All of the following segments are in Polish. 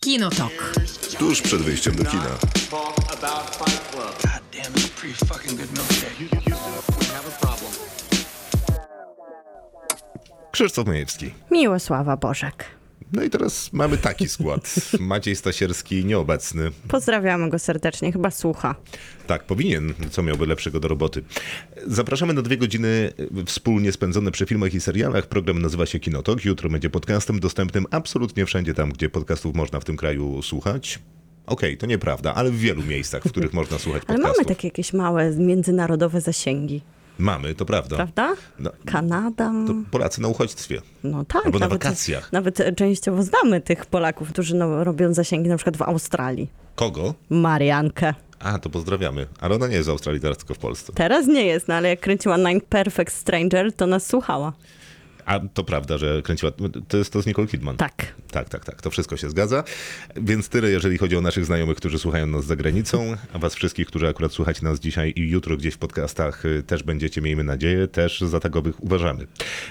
Kinotok. Tuż przed wyjściem do kina. Krzysztof Majewski. Miłosława Bożek. No i teraz mamy taki skład. Maciej Stasierski nieobecny. Pozdrawiamy go serdecznie, chyba słucha. Tak, powinien. Co miałby lepszego do roboty. Zapraszamy na dwie godziny wspólnie spędzone przy filmach i serialach. Program nazywa się Kinotok. Jutro będzie podcastem dostępnym absolutnie wszędzie tam, gdzie podcastów można w tym kraju słuchać. Okej, to nieprawda, ale w wielu miejscach, w których można słuchać Ale podcastów. mamy takie jakieś małe międzynarodowe zasięgi, Mamy, to prawda. prawda? No, Kanada. to Polacy na uchodźstwie. No tak. Albo na nawet, wakacjach. Nawet częściowo znamy tych Polaków, którzy no, robią zasięgi na przykład w Australii. Kogo? Mariankę. A, to pozdrawiamy. Ale ona nie jest z Australii, teraz tylko w Polsce. Teraz nie jest, no ale jak kręciła Nine Perfect Stranger, to nas słuchała. A to prawda, że kręciła. To jest to z Nicole Kidman. Tak. Tak, tak, tak. To wszystko się zgadza. Więc tyle, jeżeli chodzi o naszych znajomych, którzy słuchają nas za granicą, a was wszystkich, którzy akurat słuchacie nas dzisiaj i jutro gdzieś w podcastach y, też będziecie, miejmy nadzieję, też za takowych uważamy.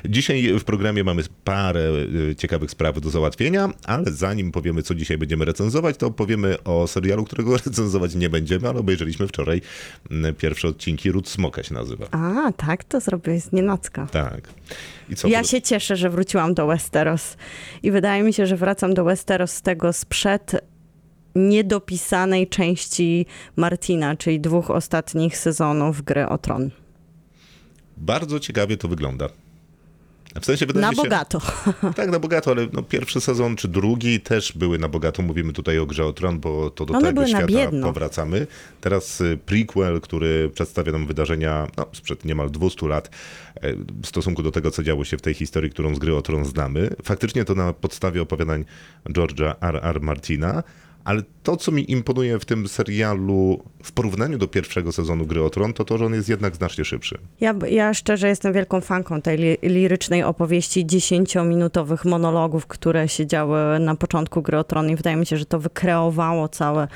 Dzisiaj w programie mamy parę y, ciekawych spraw do załatwienia, ale zanim powiemy, co dzisiaj będziemy recenzować, to powiemy o serialu, którego recenzować nie będziemy, ale obejrzeliśmy wczoraj mm, pierwsze odcinki. Ród Smoka się nazywa. A, tak, to zrobiłeś z nienacka. Tak. I co? Ja się cieszę, że wróciłam do Westeros. I wydaje mi się, że wracam do Westeros z tego sprzed niedopisanej części Martina, czyli dwóch ostatnich sezonów gry o tron. Bardzo ciekawie to wygląda. W sensie wydaje Na mi się, bogato. Tak, na bogato, ale no, pierwszy sezon czy drugi też były na bogato. Mówimy tutaj o grze o tron, bo to do One tego świata powracamy. Teraz y, prequel, który przedstawia nam wydarzenia no, sprzed niemal 200 lat e, w stosunku do tego, co działo się w tej historii, którą z gry o tron znamy. Faktycznie to na podstawie opowiadań George'a R. R. Martina. Ale to, co mi imponuje w tym serialu w porównaniu do pierwszego sezonu Gry o Tron, to to, że on jest jednak znacznie szybszy. Ja, ja szczerze jestem wielką fanką tej li, lirycznej opowieści, dziesięciominutowych monologów, które się działy na początku Gry o Tron i wydaje mi się, że to wykreowało cały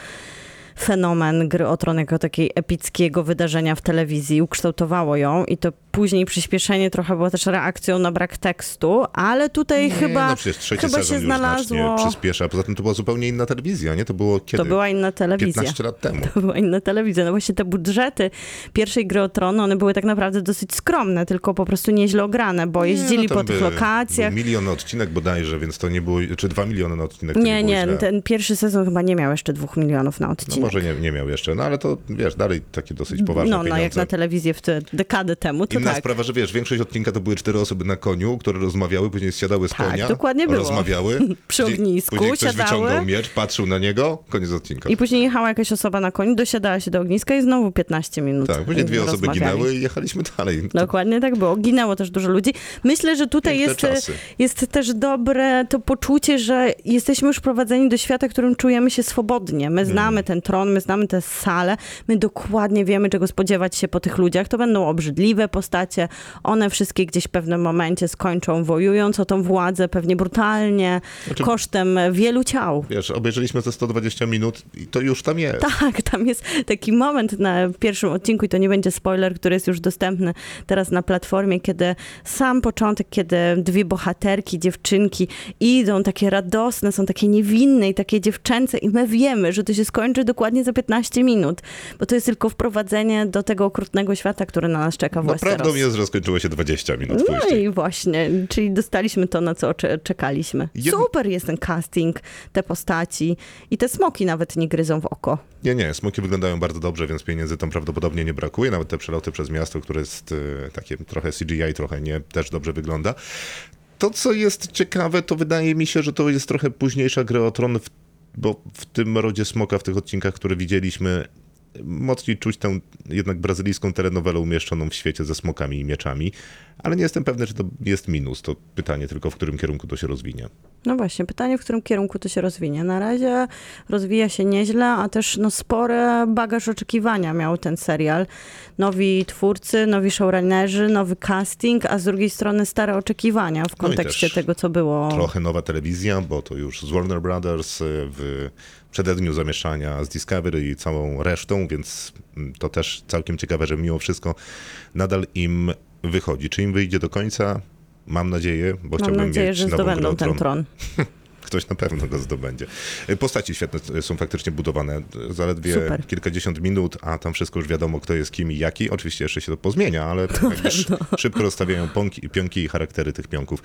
fenomen Gry o Tron jako takiej epickiego wydarzenia w telewizji, ukształtowało ją i to później przyspieszenie trochę było też reakcją na brak tekstu, ale tutaj Nie, chyba, no przecież trzeci chyba sezon się znalazło... przyspiesza. Poza tym to była zupełnie inna telewizja, nie? To było kiedy? To była inna telewizja. 15 lat temu. To była inna telewizja. No właśnie te budżety pierwszej gry o tron, one były tak naprawdę dosyć skromne, tylko po prostu nieźle ograne, bo jeździli Nie, no po tych by- lokacjach. Milion odcinek bodajże, więc to nie było, czy dwa miliony na odcinek. Nie, było nie, źle. ten pierwszy sezon chyba nie miał jeszcze dwóch milionów na No odcinek. może nie, nie miał jeszcze, no ale to wiesz, dalej takie dosyć poważne no, no, pieniądze. jak na telewizję w te dekady temu, to Inna tak. sprawa, że wiesz, większość odcinka to były cztery osoby na koniu, które rozmawiały, później zsiadały z Tak, konia, dokładnie było. rozmawiały. Przy ognisku później ktoś siadały. wyciągał miecz, patrzył na niego, koniec odcinka. I później jechała jakaś osoba na koniu, dosiadała się do ogniska i znowu 15 minut. tak, później dwie osoby rozmawiali. ginęły i jechaliśmy dalej. Dokładnie tak było. Ginęło też dużo ludzi. Myślę, że tutaj Piękne jest, czasy. jest też dobre to poczucie, że jesteśmy już prowadzeni do świata, w którym czujemy się swobodnie. My znamy Hmm. ten tron, my znamy tę salę, my dokładnie wiemy, czego spodziewać się po tych ludziach. To będą obrzydliwe postacie. One wszystkie gdzieś w pewnym momencie skończą wojując o tą władzę, pewnie brutalnie, Znaczy- kosztem wielu ciał. Wiesz, obejrzeliśmy te 120 minut i to już tam jest. Tak, tam jest taki moment na pierwszym odcinku i to nie będzie spoiler, który jest już dostępny teraz na platformie, kiedy sam początek, kiedy dwie bohaterki, dziewczynki idą takie radosne, są takie niewinne i takie dziewczęce i my wiemy, że to się skończy dokładnie za 15 minut, bo to jest tylko wprowadzenie do tego okrutnego świata, który na nas czeka w No Westeros. prawdą jest, że skończyło się 20 minut No później. i właśnie, czyli dostaliśmy to, na co cze- czekaliśmy. Jed- Super jest ten casting, te postaci i te smoki nawet nie gryzą w oko. Nie, nie, smoki wyglądają bardzo dobrze, więc pieniędzy tam prawdopodobnie nie brakuje. Nawet te przeloty przez miasto, które jest e, takie trochę CGI, trochę nie, też dobrze wygląda. To, co jest ciekawe, to wydaje mi się, że to jest trochę późniejsza gra o tron, w, bo w tym rodzie smoka, w tych odcinkach, które widzieliśmy, mocniej czuć tę jednak brazylijską telenowelę umieszczoną w świecie ze smokami i mieczami, ale nie jestem pewny, czy to jest minus. To pytanie tylko, w którym kierunku to się rozwinie. No właśnie, pytanie, w którym kierunku to się rozwinie. Na razie rozwija się nieźle, a też no, spory bagaż oczekiwania miał ten serial. Nowi twórcy, nowi showrunnerzy, nowy casting, a z drugiej strony stare oczekiwania w No kontekście też tego, co było. trochę nowa telewizja, bo to już z Warner Brothers y, w przededniu zamieszania z Discovery i całą resztą, więc mm, to też całkiem ciekawe, że mimo wszystko nadal im wychodzi. Czy im wyjdzie do końca? Mam nadzieję, bo Mam chciałbym nadzieję, mieć że zdobędą ten tron. Ktoś na pewno go zdobędzie. Postaci świetne są faktycznie budowane. Zaledwie Super. kilkadziesiąt minut, a tam wszystko już wiadomo, kto jest kim i jaki. Oczywiście jeszcze się to pozmienia, ale jakby sz- szybko rozstawiają pąki, pionki i charaktery tych pionków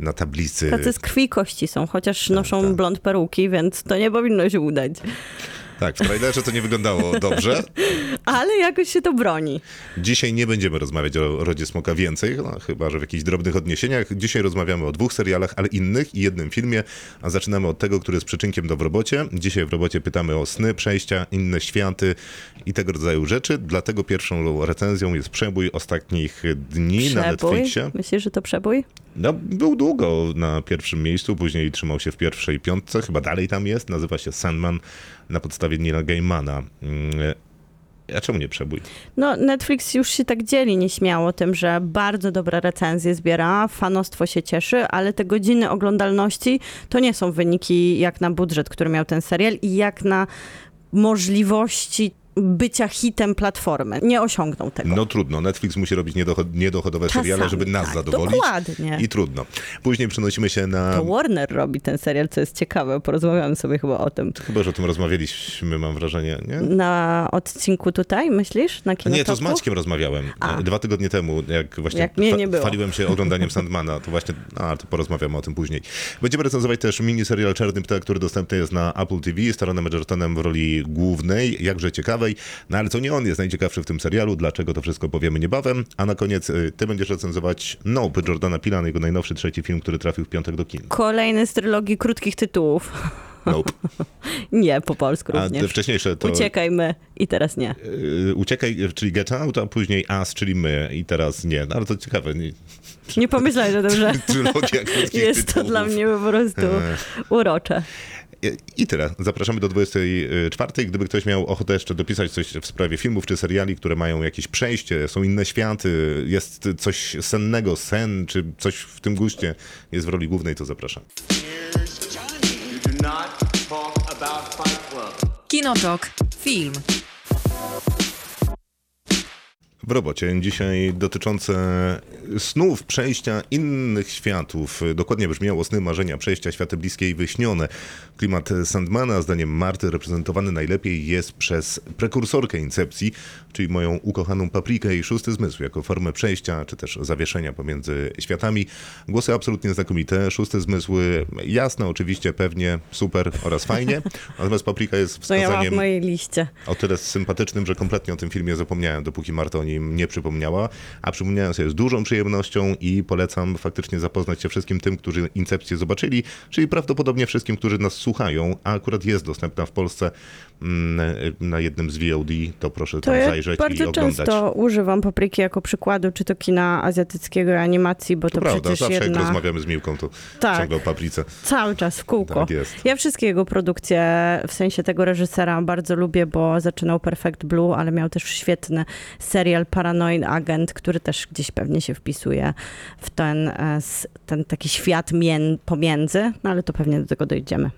na tablicy. Tacy z krwi i kości są, chociaż noszą tak. blond peruki, więc to nie powinno się udać. Tak, w trailerze to nie wyglądało dobrze. Ale jakoś się to broni. Dzisiaj nie będziemy rozmawiać o Rodzie Smoka więcej, no, chyba że w jakichś drobnych odniesieniach. Dzisiaj rozmawiamy o dwóch serialach, ale innych i jednym filmie, a zaczynamy od tego, który jest przyczynkiem do w robocie. Dzisiaj w robocie pytamy o sny, przejścia, inne światy i tego rodzaju rzeczy. Dlatego pierwszą recenzją jest przebój ostatnich dni na Przebój? Netflixie. Myślisz, że to przebój? No, był długo na pierwszym miejscu, później trzymał się w pierwszej piątce, chyba dalej tam jest. Nazywa się Sandman na podstawie Nila Gaimana. Mm, A czemu nie przebój? No, Netflix już się tak dzieli nieśmiało tym, że bardzo dobre recenzje zbiera, fanostwo się cieszy, ale te godziny oglądalności to nie są wyniki jak na budżet, który miał ten serial i jak na możliwości bycia hitem platformy. Nie osiągnął tego. No trudno, Netflix musi robić niedochod- niedochodowe Czasami, seriale, żeby nas tak, zadowolić. dokładnie. I trudno. Później przenosimy się na... To Warner robi ten serial, co jest ciekawe, porozmawiamy sobie chyba o tym. Chyba, że o tym rozmawialiśmy, mam wrażenie, nie? Na odcinku tutaj, myślisz? Na Nie, to z? Maćkiem rozmawiałem A. dwa tygodnie temu, jak właśnie Jak mnie nie było. chwaliłem się oglądaniem Sandmana, to właśnie, a to porozmawiamy o tym później. Będziemy recenzować też miniserial Czarny Ptak, który dostępny jest na Apple TV, z Taronem Edgertonem w roli głównej, jakże no ale to nie on jest najciekawszy w tym serialu, dlaczego to wszystko powiemy niebawem, a na koniec y, ty będziesz recenzować Nope Jordana Pila, jego najnowszy trzeci film, który trafił w piątek do kin. Kolejny z trylogii krótkich tytułów. Nope. Nie, po polsku A również. te wcześniejsze to... Uciekajmy i teraz nie. y, Uciekaj, czyli Get Out, a później Us, czyli my i teraz nie. No ale to ciekawe. Nie, Nie pomyślałem że krótkich jest to tytułów. dla mnie po prostu urocze. I- tyle. Zapraszamy do 24. Gdyby ktoś miał ochotę jeszcze dopisać coś w sprawie filmów czy seriali, które mają jakieś przejście, są inne światy, jest coś sennego, sen, czy coś w tym guście jest w roli głównej, to zapraszam. Kinotok. Film. W robocie dzisiaj dotyczące snów, przejścia innych światów. Dokładnie brzmiało sny, marzenia, przejścia, światy bliskie i wyśnione. Klimat Sandmana, zdaniem Marty, reprezentowany najlepiej jest przez prekursorkę Incepcji, czyli moją ukochaną paprikę i szósty zmysł, jako formę przejścia, czy też zawieszenia pomiędzy światami. Głosy absolutnie znakomite, szósty zmysł jasne, oczywiście, pewnie, super oraz fajnie. Natomiast paprika jest To ja mam w wskazaniem mojej liście. o tyle sympatycznym, że kompletnie o tym filmie zapomniałem, dopóki Marta o nie przypomniała, a przypomniałem sobie z dużą przyjemnością i polecam faktycznie zapoznać się wszystkim tym, którzy Incepcję zobaczyli, czyli prawdopodobnie wszystkim, którzy nas słuchają, a akurat jest dostępna w Polsce mm, na jednym z VOD, to proszę To tam ja zajrzeć i bardzo oglądać. często używam papryki jako przykładu, czy to kina azjatyckiego animacji, bo to, To prawda, przecież zawsze jak jedna... rozmawiamy z Miłką, to Tak. ciągle o paprice. Cały czas w kółko. Tak jest. Ja wszystkie jego produkcje, w sensie tego reżysera, bardzo lubię, bo zaczynał Perfect Blue, ale miał też świetny serial Paranoid Agent, który też gdzieś pewnie się wpisuje w ten, e, ten taki świat pomiędzy, no ale to pewnie do tego dojdziemy.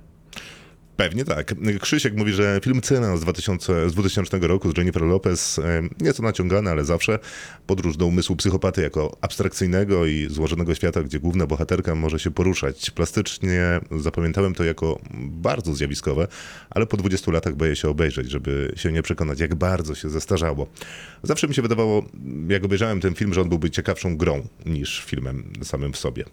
Pewnie tak. Krzysiek mówi, że film Cena z, 2000, z 2000 roku z Jennifer Lopez nieco naciągany, ale zawsze podróż do umysłu psychopaty jako abstrakcyjnego i złożonego świata, gdzie główna bohaterka może się poruszać. Plastycznie zapamiętałem to jako bardzo zjawiskowe, ale po 20 latach boję się obejrzeć, żeby się nie przekonać, jak bardzo się zestarzało. Zawsze mi się wydawało, jak obejrzałem ten film, że on byłby ciekawszą grą niż filmem samym w sobie.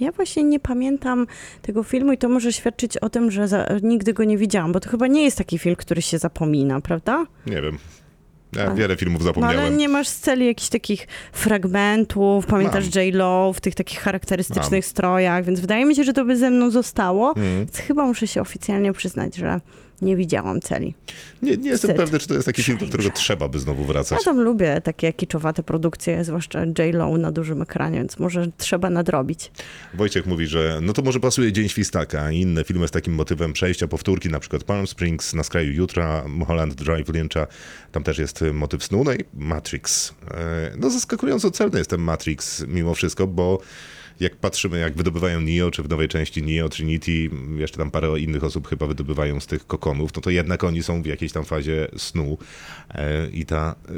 Ja właśnie nie pamiętam tego filmu i to może świadczyć o tym, że za, nigdy go nie widziałam, bo to chyba nie jest taki film, który się zapomina, prawda? Nie wiem. Ja wiele filmów No zapomniałem. ale nie masz z celi jakichś takich fragmentów, pamiętasz. J-Lo w tych takich charakterystycznych Mam. strojach, więc wydaje mi się, że to by ze mną zostało, Mhm. więc chyba muszę się oficjalnie przyznać, że nie widziałam celi. Nie, nie jestem pewny, czy to jest taki film, do którego trzeba by znowu wracać. Ja tam lubię takie kiczowate produkcje, zwłaszcza J-Lo na dużym ekranie, więc może trzeba nadrobić. Wojciech mówi, że no to może pasuje Dzień Świstaka i inne filmy z takim motywem przejścia, powtórki, na przykład Palm Springs, Na skraju jutra, Mulholland Drive Lyncha, tam też jest motyw snu, no i Matrix. E, No zaskakująco celny jest ten Matrix mimo wszystko, bo jak patrzymy, jak wydobywają Neo, czy w nowej części Neo, Trinity, jeszcze tam parę innych osób chyba wydobywają z tych kokonów, no to jednak oni są w jakiejś tam fazie snu. E, i ta e,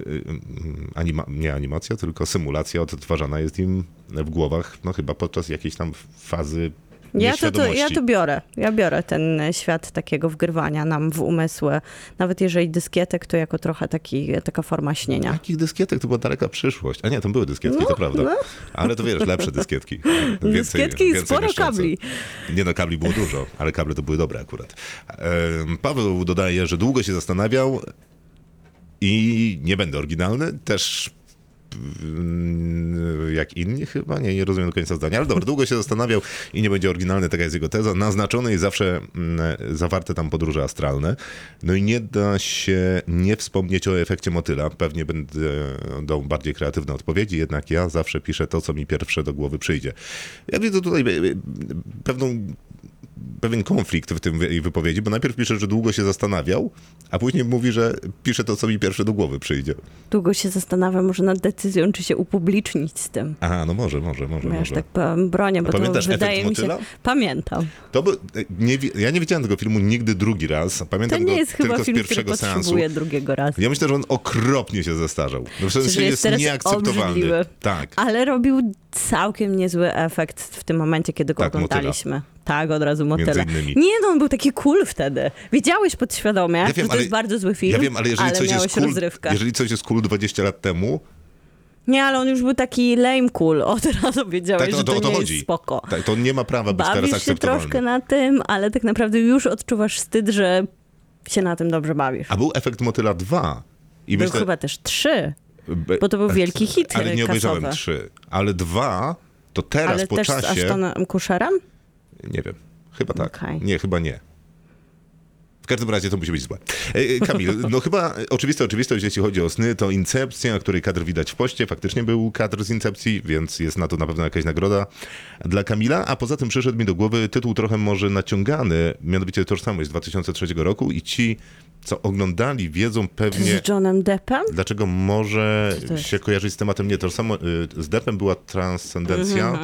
anima, nie animacja, tylko symulacja odtwarzana jest im w głowach, no chyba podczas jakiejś tam fazy Ja to, to, ja to biorę. Ja biorę ten e, świat takiego wgrywania nam w umysły. Nawet jeżeli dyskietek, to jako trochę taki, taka forma śnienia. Takich dyskietek to była daleka przyszłość. A nie, to były dyskietki, No, to prawda. no. Ale to wiesz, lepsze dyskietki. Dyskietki i sporo mieszczące. kabli. Nie no, kabli było dużo, ale kable to były dobre akurat. Paweł dodaje, że długo się zastanawiał i nie będę oryginalny, też jak inni chyba, nie, nie rozumiem do końca zdania, ale dobra, długo się zastanawiał i nie będzie oryginalny, taka jest jego teza, naznaczone i zawsze mm, zawarte tam podróże astralne, no i nie da się nie wspomnieć o efekcie motyla, pewnie będę dał bardziej kreatywne odpowiedzi, jednak ja zawsze piszę to, co mi pierwsze do głowy przyjdzie. Ja widzę tutaj e, e, pewną pewien konflikt w tym jej wypowiedzi, bo najpierw pisze, że długo się zastanawiał, a później mówi, że pisze to, co mi pierwsze do głowy przyjdzie. Długo się zastanawiam może nad decyzją, czy się upublicznić z tym. Aha, no może, może, może, Ja może. tak bronię, bo to pamiętasz efekt wydaje mi się... motyla? Pamiętam. To by, nie, wi- ja nie widziałem tego filmu nigdy drugi raz. To Pamiętam nie go jest tylko chyba z film, który pierwszego seansu. potrzebuje drugiego razu. Ja myślę, że on okropnie się zestarzał. No w sensie jest, jest nieakceptowalny. obrzydliwy. Tak. Ale robił całkiem niezły efekt w tym momencie, kiedy go Tak, motyla. Tak, od razu innymi. Nie, no on był taki cool wtedy. Wiedziałeś podświadomie, Ja że wiem, to ale- jest bardzo zły film, Ja wiem, ale jeżeli coś miałeś jest cool, rozrywkę. jeżeli coś jest cool 20 lat temu, Nie, ale on już był taki lame cool. Od razu wiedziałeś, tak, to, że to, to, to nie chodzi. jest spoko. Tak, to nie ma prawa być teraz Bawisz się akceptowalny. troszkę na tym, ale tak naprawdę już odczuwasz wstyd, że się na tym dobrze bawisz. A był efekt Motyla 2. I Był myślę, chyba też trzy, Be- bo to był wielki hit Ale nie obejrzałem kasowy. trzy. Ale dwa, to teraz ale po też z czasie... Ashtonem Kutcherem? Nie wiem. Chyba tak. Okej. Nie, chyba nie. W każdym razie to musi być złe. E, e, Kamil, no chyba oczywista oczywistość, jeśli chodzi o sny, to Incepcja, której kadr widać w poście. Faktycznie był kadr z Incepcji, więc jest na to na pewno jakaś nagroda dla Kamila. A poza tym przyszedł mi do głowy tytuł trochę może naciągany, mianowicie Tożsamość z 2003 roku i ci, co oglądali, wiedzą pewnie... Z Johnem Deppem? Dlaczego może się kojarzyć z tematem nie tożsamo? y, Z Deppem była transcendencja,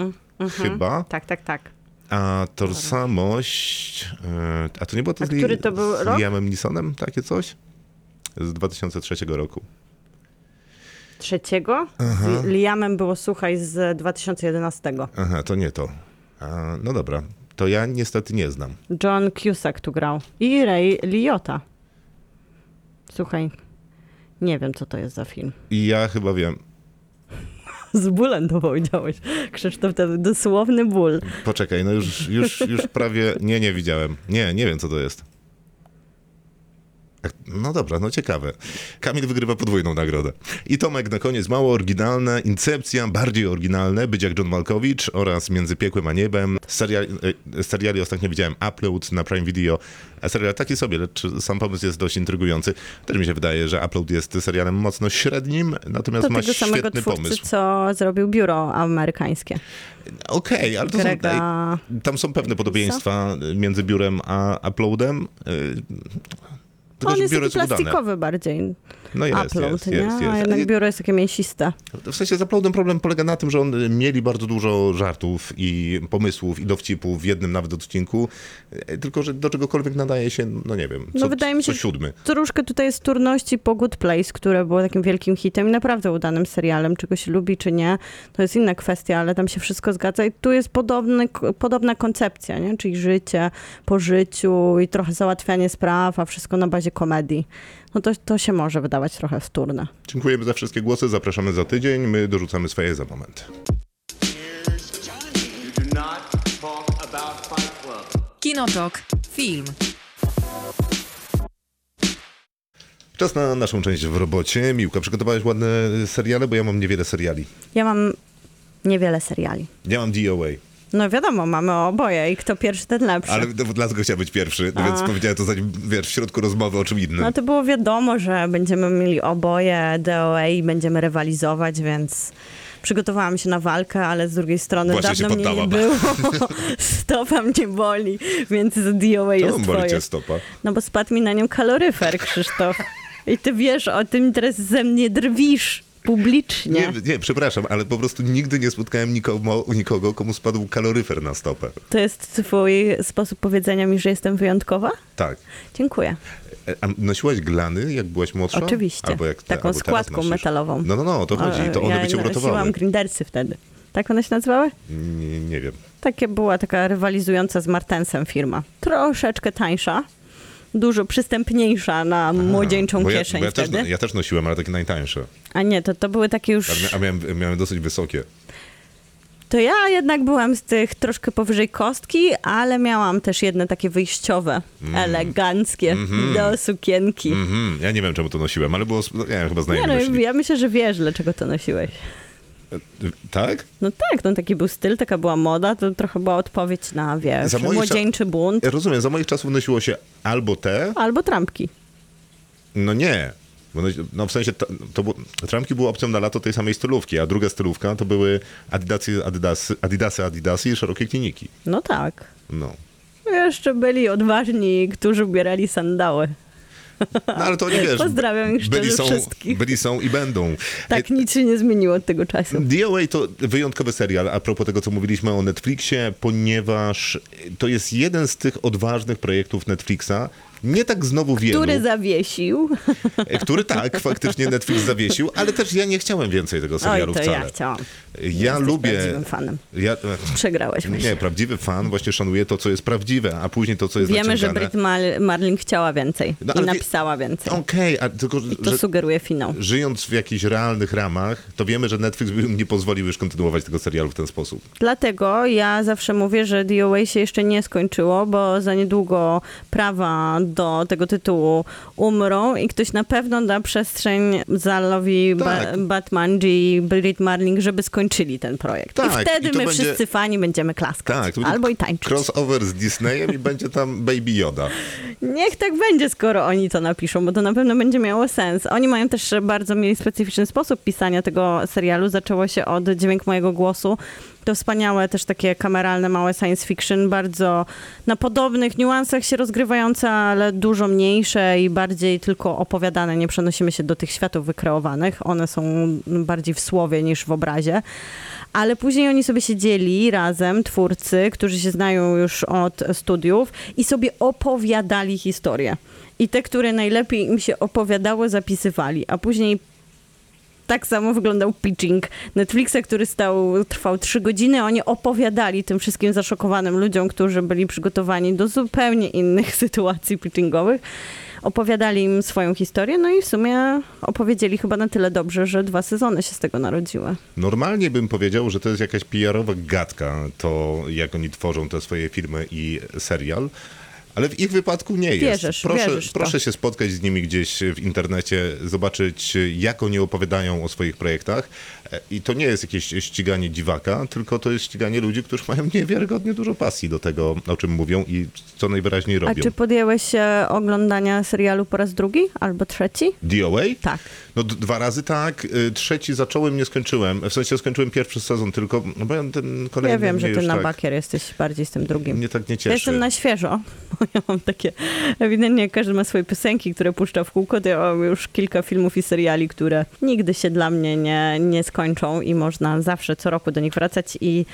chyba, Tak, tak, tak. A tożsamość, y, a to nie było to A z, który to był z rok? Liamem Neesonem, takie coś? Z 2003 roku. Trzeciego? Z Liamem było, słuchaj, z 2011. Aha, to nie to. A, no dobra, to ja niestety nie znam. John Cusack tu grał. I Ray Liotta. Słuchaj, nie wiem, co to jest za film. I ja chyba wiem. Z bólem to powiedziałeś. Krzysztof, to dosłowny ból. Poczekaj, no już, już, już prawie, nie, nie widziałem. Nie, nie wiem co to jest. No dobra, no ciekawe. Kamil wygrywa podwójną nagrodę. I Tomek na koniec mało oryginalne, Incepcja bardziej oryginalne, Być jak John Malkowicz oraz Między piekłem a niebem. Serial, e, seriali ostatnio widziałem Upload na Prime Video. A serial taki sobie, lecz sam pomysł jest dość intrygujący. Też mi się wydaje, że Upload jest serialem mocno średnim, natomiast To ma tego samego twórcy, pomysł. co zrobił biuro amerykańskie. Okej, ale to są, Grega... tam są pewne podobieństwa między biurem a uploadem. Tylko, On jest biuro taki jest udane. plastikowy bardziej. No jest, Upload, jest, nie? jest, jest. A jednak biuro jest takie mięsiste. W sensie z uploadem problem polega na tym, że on mieli bardzo dużo żartów i pomysłów i dowcipów w jednym nawet odcinku, y, tylko że do czegokolwiek nadaje się, no nie wiem, co, No wydaje mi się, co siódmy. Troszkę tutaj jest turności po Good Place, które było takim wielkim hitem i naprawdę udanym serialem. Czego się lubi, czy nie, to jest inna kwestia, ale tam się wszystko zgadza. I tu jest podobny, podobna koncepcja, nie? czyli życie po życiu i trochę załatwianie spraw, a wszystko na bazie komedii. No to, to się może wydawać trochę wtórne. Dziękujemy za wszystkie głosy, zapraszamy za tydzień, my dorzucamy swoje za moment. Kinotok. Film. Czas na naszą część w robocie. Miłka, przygotowałeś ładne seriale, bo ja mam niewiele seriali. Ja mam niewiele seriali. Ja mam DOA. No wiadomo, mamy oboje i kto pierwszy, ten lepszy. Ale no, dlatego chciałem być pierwszy, no więc powiedziałem to zanim, wiesz, w środku rozmowy o czym innym. No to było wiadomo, że będziemy mieli oboje DOA i będziemy rywalizować, więc przygotowałam się na walkę, ale z drugiej strony Właśnie dawno mnie nie było. Stopa mnie boli, więc DOA jest Czemu boli twoje. stopa? No bo spadł mi na nią kaloryfer, Krzysztof. I ty wiesz o tym, teraz ze mnie drwisz. Publicznie. Nie, nie, przepraszam, ale po prostu nigdy nie spotkałem nikogo, nikogo, komu spadł kaloryfer na stopę. To jest twój sposób powiedzenia mi, że jestem wyjątkowa? Tak. Dziękuję. E, A nosiłaś glany, jak byłaś młodsza? Oczywiście. Albo jak Taką albo składką metalową. No, no, no, o to chodzi. To one ja by cię uratowały. nosiłam grindersy wtedy. Tak one się nazywały? Nie, nie wiem. Takie była taka rywalizująca z Martensem firma. Troszeczkę tańsza, dużo przystępniejsza na młodzieńczą ja, kieszeń ja, też, wtedy. ja też nosiłem, ale takie najtańsze. A nie, to, to były takie już... A, mia- a miałem, miałem dosyć wysokie. To ja jednak byłam z tych troszkę powyżej kostki, ale miałam też jedne takie wyjściowe, eleganckie, do sukienki. Mhm, ja nie wiem, czemu to nosiłem, ale było, nie wiem, chyba Nie znajomy no, ja myślę, że wiesz, dlaczego to nosiłeś. Tak? No tak, no taki był styl, taka była moda, to trochę była odpowiedź na, wiesz, młodzieńczy bunt. Ja rozumiem, za moich czasów nosiło się albo te, Albo trampki. no nie. Bo No, no w sensie, to, to było, trampki były opcją na lato tej samej stylówki, a druga stylówka to były adidasy, adidasy, adidasy, adidasy i szerokie kliniki. No tak. No. Jeszcze byli odważni, którzy ubierali sandały. No ale to nie wiesz. Pozdrawiam ich byli są, wszystkich. byli są i będą. Tak, nic się nie zmieniło od tego czasu. DOA to wyjątkowy serial, a propos tego, co mówiliśmy o Netflixie, ponieważ to jest jeden z tych odważnych projektów Netflixa, nie tak znowu wielu, Który zawiesił. który tak, faktycznie Netflix zawiesił, ale też ja nie chciałem więcej tego Oj, serialu to wcale. ja chciałam. Ja Jesteś lubię... prawdziwym fanem. Ja, Przegrałeś nie, myślę. prawdziwy fan właśnie szanuje to, co jest prawdziwe, a później to, co jest Wiemy, że. Brit Mar- Marling chciała więcej No, i napisała więcej. Okej, a tylko, To że sugeruje finał. żyjąc w jakichś realnych ramach, to wiemy, że Netflix by nie pozwolił już kontynuować tego serialu w ten sposób. Dlatego ja zawsze mówię, że DOA się jeszcze nie skończyło, bo za niedługo prawa do tego tytułu umrą i ktoś na pewno da przestrzeń Zalowi, Tak. ba- Batman i Brit Marling, żeby skończyli ten projekt. Tak, I wtedy i my będzie- wszyscy fani będziemy klaskać. Tak, to Albo i tańczyć. Crossover z Disneyem i będzie tam Baby Yoda. Niech tak będzie, skoro oni to napiszą, bo to na pewno będzie miało sens. Oni mają też bardzo mieli specyficzny sposób pisania tego serialu. Zaczęło się od Dźwięk mojego głosu. To wspaniałe, też takie kameralne, małe science fiction, bardzo na podobnych niuansach się rozgrywające, ale dużo mniejsze i bardziej tylko opowiadane. Nie przenosimy się do tych światów wykreowanych. One są bardziej w słowie niż w obrazie. Ale później oni sobie siedzieli razem, twórcy, którzy się znają już od studiów i sobie opowiadali historię. I te, które najlepiej im się opowiadały, zapisywali. A później tak samo wyglądał pitching Netflixa, który stał, trwał trzy godziny. Oni opowiadali tym wszystkim zaszokowanym ludziom, którzy byli przygotowani do zupełnie innych sytuacji pitchingowych. Opowiadali im swoją historię, no i w sumie opowiedzieli chyba na tyle dobrze, że dwa sezony się z tego narodziły. Normalnie bym powiedział, że to jest jakaś PR-owa gadka, to jak oni tworzą te swoje filmy i serial. Ale w ich wypadku nie jest. Wierzysz, proszę, wierzysz proszę się spotkać z nimi gdzieś w internecie, zobaczyć jak oni opowiadają o swoich projektach. E, I to nie jest jakieś ściganie dziwaka, tylko to jest ściganie ludzi, którzy mają niewiarygodnie dużo pasji do tego, o czym mówią i co najwyraźniej A robią. czy podjęłeś się oglądania serialu po raz drugi albo trzeci? DOA? Tak. No dwa razy tak, y, trzeci zacząłem, nie skończyłem. W sensie skończyłem pierwszy sezon tylko, no bo ja ten kolejny Ja wiem, że ty na tak, bakier jesteś bardziej z tym drugim. Mnie tak nie Ja cieszy. jestem na świeżo, bo ja mam takie, ewidentnie jak każdy ma swoje piosenki, które puszcza w kółko, to ja mam już kilka filmów i seriali, które nigdy się dla mnie nie, nie skończą i można zawsze co roku do nich wracać i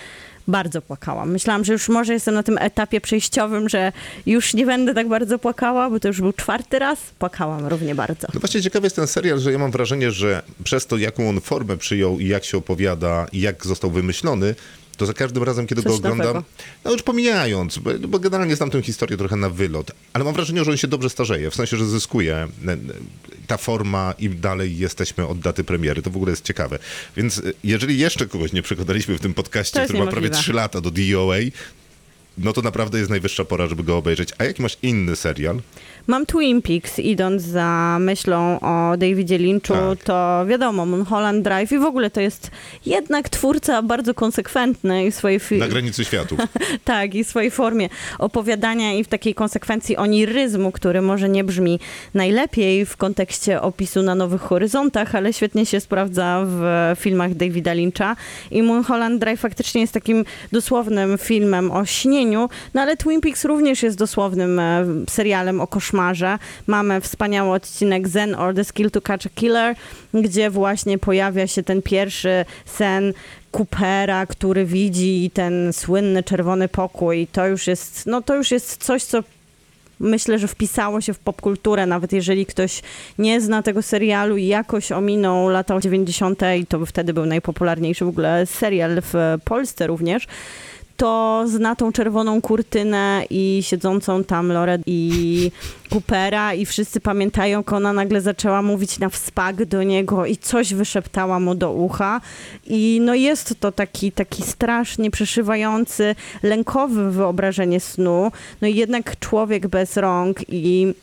bardzo płakałam. Myślałam, że już może jestem na tym etapie przejściowym, że już nie będę tak bardzo płakała, bo to już był czwarty raz. Płakałam równie bardzo. No właśnie ciekawy jest ten serial, że ja mam wrażenie, że przez to, jaką on formę przyjął i jak się opowiada i jak został wymyślony, to za każdym razem, kiedy Coś go oglądam, nowego. no już pomijając, bo, bo generalnie znam tę historię trochę na wylot, ale mam wrażenie, że on się dobrze starzeje, w sensie, że zyskuje ta forma im dalej jesteśmy od daty premiery. To w ogóle jest ciekawe. Więc e, jeżeli jeszcze kogoś nie przekonaliśmy w tym podcaście, który ma prawie niemożliwe. 3 lata do DOA, no to naprawdę jest najwyższa pora, żeby go obejrzeć. A jaki masz inny serial? Mam Twin Peaks, idąc za myślą o Davidzie Lynchu, Tak. to wiadomo, Mulholland Drive i w ogóle to jest jednak twórca bardzo konsekwentny i w swojej, fi- Na granicy światów. tak, i w swojej formie opowiadania i w takiej konsekwencji oniryzmu, który może nie brzmi najlepiej w kontekście opisu na Nowych Horyzontach, ale świetnie się sprawdza w filmach Davida Lyncha i Mulholland Drive faktycznie jest takim dosłownym filmem o śnieniu no ale Twin Peaks również jest dosłownym e, serialem o koszmarze. Mamy wspaniały odcinek Zen or the Skill to Catch a Killer, gdzie właśnie pojawia się ten pierwszy sen Coopera, który widzi ten słynny czerwony pokój. To już jest, no to już jest coś, co myślę, że wpisało się w popkulturę, nawet jeżeli ktoś nie zna tego serialu i jakoś ominął lata 90. i to wtedy był najpopularniejszy w ogóle serial w Polsce również, to zna tą czerwoną kurtynę i siedzącą tam Lorę i Coopera i wszyscy pamiętają, jak ona nagle zaczęła mówić na wspak do niego i coś wyszeptała mu do ucha. I no jest to taki, taki strasznie przeszywający, lękowy wyobrażenie snu. No i jednak człowiek bez rąk i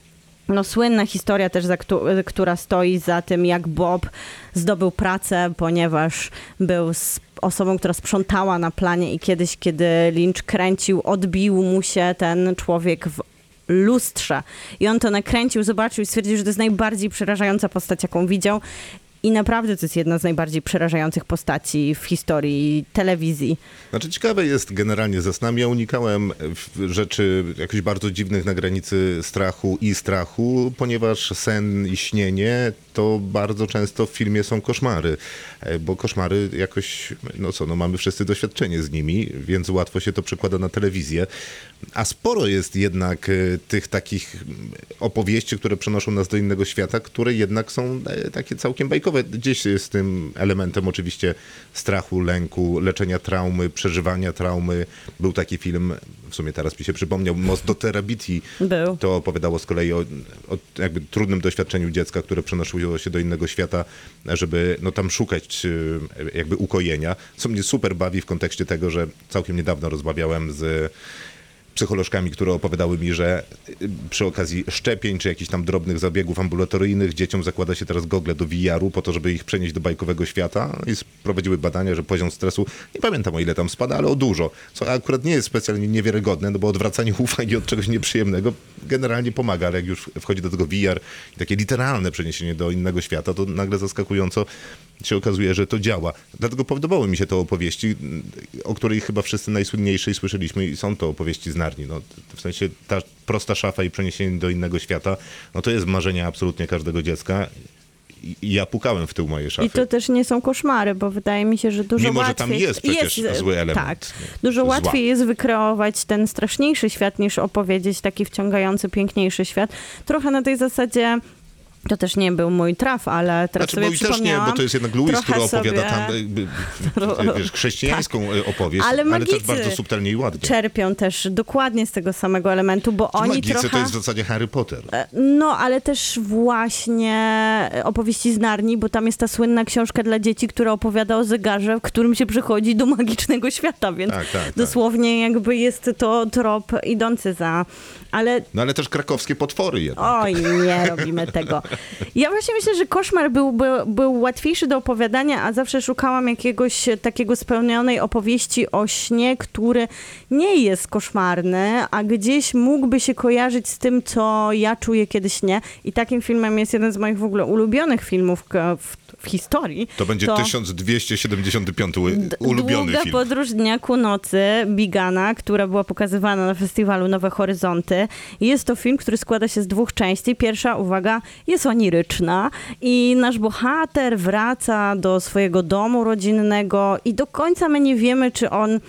no, słynna historia też, za, któ- która stoi za tym, jak Bob zdobył pracę, ponieważ był s- osobą, która sprzątała na planie i kiedyś, kiedy Lynch kręcił, odbił mu się ten człowiek w lustrze. I on to nakręcił, zobaczył i stwierdził, że to jest najbardziej przerażająca postać, jaką widział. I naprawdę to jest jedna z najbardziej przerażających postaci w historii telewizji. Znaczy ciekawe jest generalnie ze snami. Ja unikałem rzeczy jakoś bardzo dziwnych na granicy strachu i strachu, ponieważ sen i śnienie to bardzo często w filmie są koszmary, E, bo koszmary jakoś, no co, no mamy wszyscy doświadczenie z nimi, więc łatwo się to przekłada na telewizję. A sporo jest jednak e, tych takich mm, opowieści, które przenoszą nas do innego świata, które jednak są e, takie całkiem bajkowe. Gdzieś z tym elementem oczywiście strachu, lęku, leczenia traumy, przeżywania traumy. Był taki film, w sumie teraz mi się przypomniał, Most do Terabiti. Był. To opowiadało z kolei o, o jakby trudnym doświadczeniu dziecka, które przenosiło się do innego świata, żeby no, tam szukać e, jakby ukojenia. Co mnie super bawi w kontekście tego, że całkiem niedawno rozmawiałem z psycholożkami, które opowiadały mi, że y, przy okazji szczepień czy jakichś tam drobnych zabiegów ambulatoryjnych dzieciom zakłada się teraz gogle do VR-u po to, żeby ich przenieść do bajkowego świata i prowadziły badania, że poziom stresu, nie pamiętam o ile tam spada, ale o dużo, co akurat nie jest specjalnie niewiarygodne, no bo odwracanie uwagi od czegoś nieprzyjemnego generalnie pomaga, ale jak już wchodzi do tego VR i takie literalne przeniesienie do innego świata, to nagle zaskakująco się okazuje, że to działa. Dlatego podobały mi się te opowieści, o której chyba wszyscy najsłynniejszej słyszeliśmy i są to opowieści z Narni. No, w sensie ta prosta szafa i przeniesienie do innego świata, no to jest marzenie absolutnie każdego dziecka. Ja pukałem w tył mojej szafy. I to też nie są koszmary, bo wydaje mi się, że dużo Mimo, że łatwiej... tam jest przecież zły element. Tak. Dużo Zła. łatwiej jest wykreować ten straszniejszy świat, niż opowiedzieć taki wciągający, piękniejszy świat. Trochę na tej zasadzie... To też nie był mój traf, ale teraz Znaczy, sobie też nie, bo to jest jednak Louis, który opowiada sobie tam jakby, wiesz, chrześcijańską Tak. opowieść, Ale ale, też bardzo subtelnie i ładnie. Czerpią też dokładnie z tego samego elementu, bo oni Magicy trochę... to jest w zasadzie Harry Potter. No, ale też właśnie opowieści z Narni, bo tam jest ta słynna książka dla dzieci, która opowiada o zegarze, w którym się przychodzi do magicznego świata, więc Tak, tak, tak. dosłownie jakby jest to trop idący za... Ale No ale też krakowskie potwory jednak. Oj, nie robimy tego. Ja właśnie myślę, że koszmar byłby, był łatwiejszy do opowiadania, a zawsze szukałam jakiegoś takiego spełnionej opowieści o śnie, który nie jest koszmarny, a gdzieś mógłby się kojarzyć z tym, co ja czuję, kiedy śnię. I takim filmem jest jeden z moich w ogóle ulubionych filmów w, w historii. To będzie 1275 D- ulubiony Długa film. podróż dnia ku nocy Bigana, która była pokazywana na festiwalu Nowe Horyzonty. Jest to film, który składa się z dwóch części. Pierwsza, uwaga, jest oniryczna i nasz bohater wraca do swojego domu rodzinnego i do końca my nie wiemy, czy on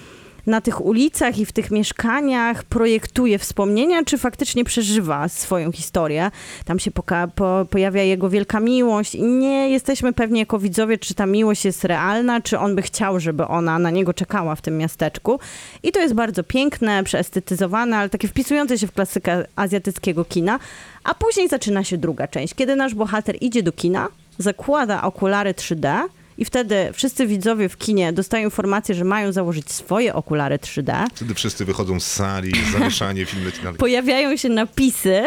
na tych ulicach i w tych mieszkaniach projektuje wspomnienia, czy faktycznie przeżywa swoją historię. Tam się po- pojawia jego wielka miłość i nie jesteśmy pewni jako widzowie, czy ta miłość jest realna, czy on by chciał, żeby ona na niego czekała w tym miasteczku. I to jest bardzo piękne, przeestetyzowane, ale takie wpisujące się w klasykę azjatyckiego kina. A później zaczyna się druga część, kiedy nasz bohater idzie do kina, zakłada okulary 3D, i wtedy wszyscy widzowie w kinie dostają informację, że mają założyć swoje okulary 3D. Wtedy wszyscy wychodzą z sali, zamieszanie, film leci dalej. Pojawiają się napisy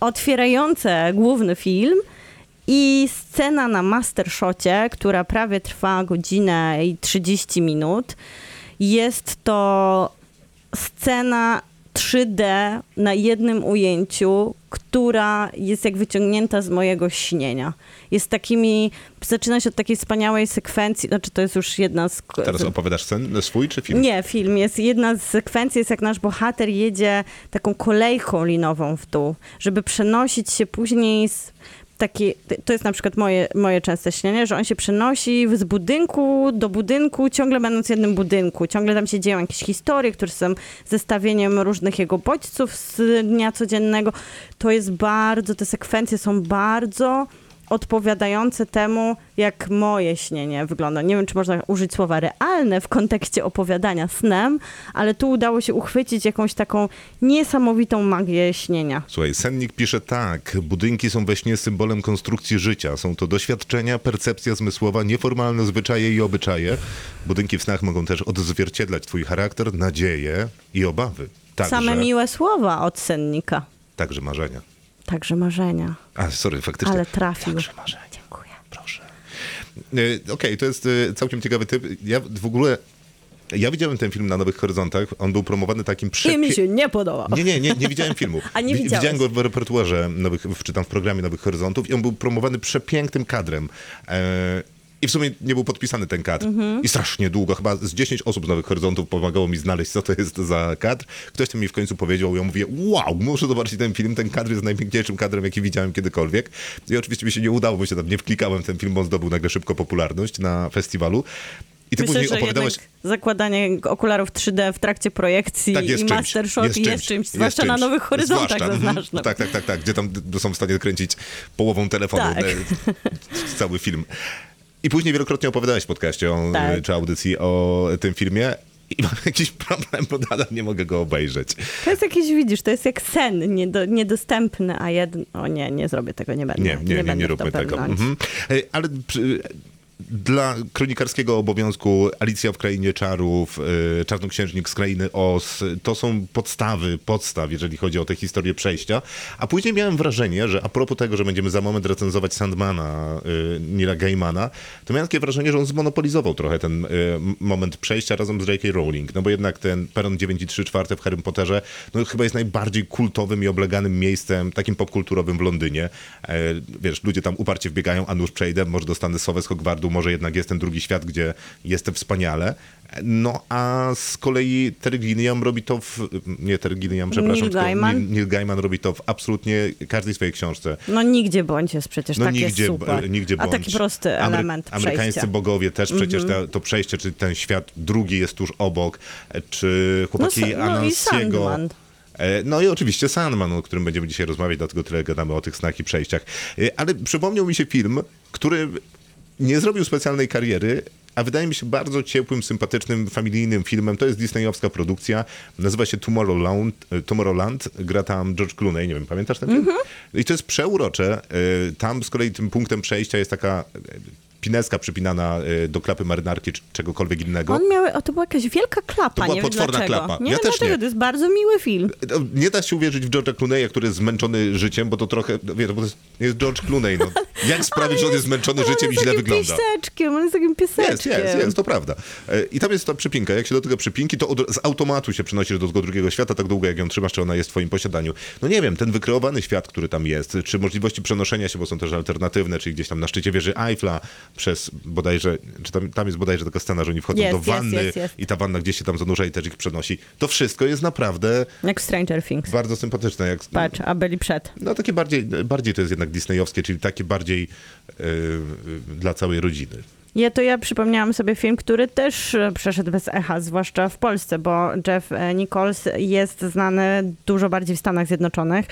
otwierające główny film i scena na mastershocie, która prawie trwa godzinę i 30 minut. Jest to scena 3D na jednym ujęciu, która jest jak wyciągnięta z mojego śnienia. Jest takimi, zaczyna się od takiej wspaniałej sekwencji, znaczy to jest już jedna z... Teraz opowiadasz sen swój czy film? Nie, film. Jest jedna z sekwencji, jest jak nasz bohater jedzie taką kolejką linową w dół, żeby przenosić się później z taki, to jest na przykład moje, moje częste śnienie, że on się przenosi z budynku do budynku, ciągle będąc w jednym budynku. Ciągle tam się dzieją jakieś historie, które są zestawieniem różnych jego bodźców z dnia codziennego. To jest bardzo, te sekwencje są bardzo odpowiadające temu, jak moje śnienie wygląda. Nie wiem, czy można użyć słowa realne w kontekście opowiadania snem, ale tu udało się uchwycić jakąś taką niesamowitą magię śnienia. Słuchaj, Sennik pisze tak. Budynki są we śnie symbolem konstrukcji życia. Są to doświadczenia, percepcja zmysłowa, nieformalne zwyczaje i obyczaje. Budynki w snach mogą też odzwierciedlać twój charakter, nadzieje i obawy. Także, Same miłe słowa od sennika. także marzenia. Także marzenia. A, sorry, faktycznie. Ale trafił. Także marzenia. Dziękuję. Proszę. E, Okej, to jest e, całkiem ciekawy typ. Ja w ogóle... Ja widziałem ten film na Nowych Horyzontach. On był promowany takim I mi się nie podoba. Nie, nie, nie, nie widziałem filmu. A nie Wi- widziałeś. Widziałem go w repertuarze, nowych, w- czy tam w programie Nowych Horyzontów i on był promowany przepięknym kadrem. E, I w sumie nie był podpisany ten kadr. Mhm. I strasznie długo, chyba z 10 osób z Nowych Horyzontów pomagało mi znaleźć, co to jest za kadr. Ktoś tam mi w końcu powiedział i ja mówię, wow, muszę zobaczyć ten film. Ten kadr jest najpiękniejszym kadrem, jaki widziałem kiedykolwiek. I oczywiście mi się nie udało, bo się tam nie wklikałem ten film, bo on zdobył nagle szybko popularność na festiwalu. I ty Myślę, później opowiadałeś... zakładanie okularów 3D w trakcie projekcji Tak, i czymś, Mastershot jest jest czymś, czymś, jest zwłaszcza na czymś. Nowych Horyzontach Zwłaszcza. Tak, tak, tak, tak, gdzie tam są w stanie kręcić połową telefonu Tak. cały film. I później wielokrotnie opowiadałeś w podcaście o, Tak. czy audycji o tym filmie i mam jakiś problem, bo nadal nie mogę go obejrzeć. To jest jakiś, widzisz, to jest jak sen niedo, niedostępny, a jedno... O nie, nie zrobię tego, nie będę. Nie, nie, nie, nie, to róbmy tego. Mhm. E, Ale przy, dla kronikarskiego obowiązku Alicja w Krainie Czarów, e, Czarnoksiężnik z Krainy Os, to są podstawy, podstaw, jeżeli chodzi o tę historię przejścia. A później miałem wrażenie, że a propos tego, że będziemy za moment recenzować Sandmana, e, Nila Gaimana, to miałem takie wrażenie, że on zmonopolizował trochę ten m- moment przejścia razem z J.K. Rowling. No bo jednak ten peron 9 i 3 czwarte w Harry Potterze, no chyba jest najbardziej kultowym i obleganym miejscem, takim popkulturowym w Londynie. E, wiesz, ludzie tam uparcie wbiegają, a nuż przejdę, może dostanę sowę z Hogwartu, może jednak jest ten drugi świat, gdzie jestem wspaniale. No a z kolei Terry Gilliam robi to w... Nie Terry Gilliam, przepraszam. Neil Gaiman? Neil, Neil Gaiman robi to w absolutnie każdej swojej książce. No nigdzie bądź jest przecież No takie nigdzie, super. nigdzie a taki bądź. prosty Amery- element Amerykańscy przejścia. Mhm. bogowie też przecież te, to przejście, czy ten świat drugi jest tuż obok, czy chłopaki No, no i Anansiego. E, No i oczywiście Sandman, o którym będziemy dzisiaj rozmawiać, dlatego tyle gadamy o tych snach i przejściach. E, Ale przypomniał mi się film, który nie zrobił specjalnej kariery, a wydaje mi się bardzo ciepłym, sympatycznym, familijnym filmem. To jest disneyowska produkcja. Nazywa się Tomorrowland. e, Tomorrowland. Gra tam George Clooney. Nie wiem, pamiętasz ten film? Mhm. I to jest przeurocze. E, Tam z kolei tym punktem przejścia jest taka e, pineska przypinana e, do klapy marynarki czy czegokolwiek innego. On miał, o, to była jakaś wielka klapa, To była nie potworna dlaczego. klapa. Nie Ja wiem też dlaczego, nie. to jest bardzo miły film. No, Nie da się uwierzyć w George'a Clooney'a, który jest zmęczony życiem, bo to trochę, no wiesz, bo to jest, jest George Clooney, no. Jak sprawić, że on jest zmęczony Ale życiem on i jest źle takim wygląda? pieseczkiem, on jest takim pieseczkiem. Jest, jest, jest, to prawda. E, I tam jest ta przypinka. Jak się dotyka przypinki, to od, z automatu się przenosisz do tego drugiego świata, tak długo jak ją trzymasz, czy ona jest w twoim posiadaniu. No nie wiem, ten wykreowany świat, który tam jest, czy możliwości przenoszenia się, bo są też alternatywne, czyli gdzieś tam na szczycie wieży Eiffla, przez bodajże, czy tam, tam jest bodajże taka scena, że oni wchodzą Jest, do jest, wanny jest, jest. i ta wanna gdzieś się tam zanurza i też ich przenosi. To wszystko jest naprawdę Jak Stranger Things. bardzo sympatyczne. Jak, Patrz, a byli przed. no takie bardziej, bardziej to jest jednak disneyowskie, czyli takie bardziej e, dla całej rodziny. Ja to ja przypomniałam sobie film, który też e, przeszedł bez echa, zwłaszcza w Polsce, bo Jeff e, Nichols jest znany dużo bardziej w Stanach Zjednoczonych.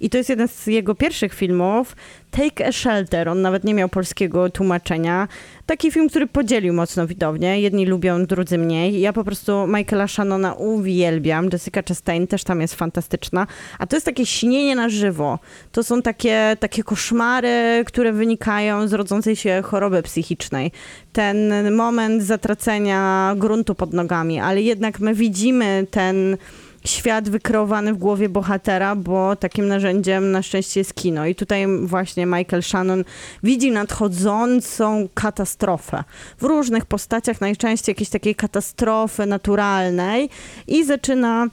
I to jest jeden z jego pierwszych filmów, Take a Shelter. On nawet nie miał polskiego tłumaczenia. Taki film, który podzielił mocno widownię. Jedni lubią, drudzy mniej. Ja po prostu Michaela Shannona uwielbiam. Jessica Chastain też tam jest fantastyczna. A to jest takie śnienie na żywo. To są takie, takie koszmary, które wynikają z rodzącej się choroby psychicznej. Ten moment zatracenia gruntu pod nogami, ale jednak my widzimy ten świat wykreowany w głowie bohatera, bo takim narzędziem na szczęście jest kino. I tutaj właśnie Michael Shannon widzi nadchodzącą katastrofę w różnych postaciach, najczęściej jakiejś takiej katastrofy naturalnej i zaczyna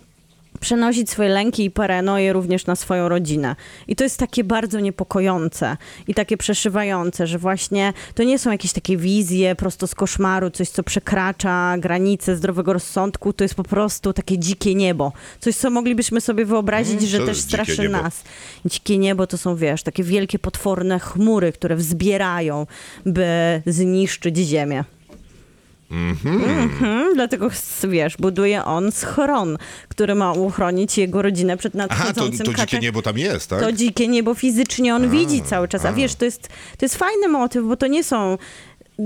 przenosić swoje lęki i paranoje również na swoją rodzinę. I to jest takie bardzo niepokojące i takie przeszywające, że właśnie to nie są jakieś takie wizje prosto z koszmaru, coś, co przekracza granice zdrowego rozsądku, to jest po prostu takie dzikie niebo. Coś, co moglibyśmy sobie wyobrazić, Mm, że też straszy niebo? nas. Dzikie niebo to są, wiesz, takie wielkie, potworne chmury, które wzbierają, by zniszczyć ziemię. Mhm, dlatego, wiesz, buduje on schron, który ma uchronić jego rodzinę przed Aha, to, nadchodzącym to dzikie niebo tam jest, tak? to dzikie niebo fizycznie on widzi cały czas. A wiesz, to jest, to jest fajny motyw, bo to nie są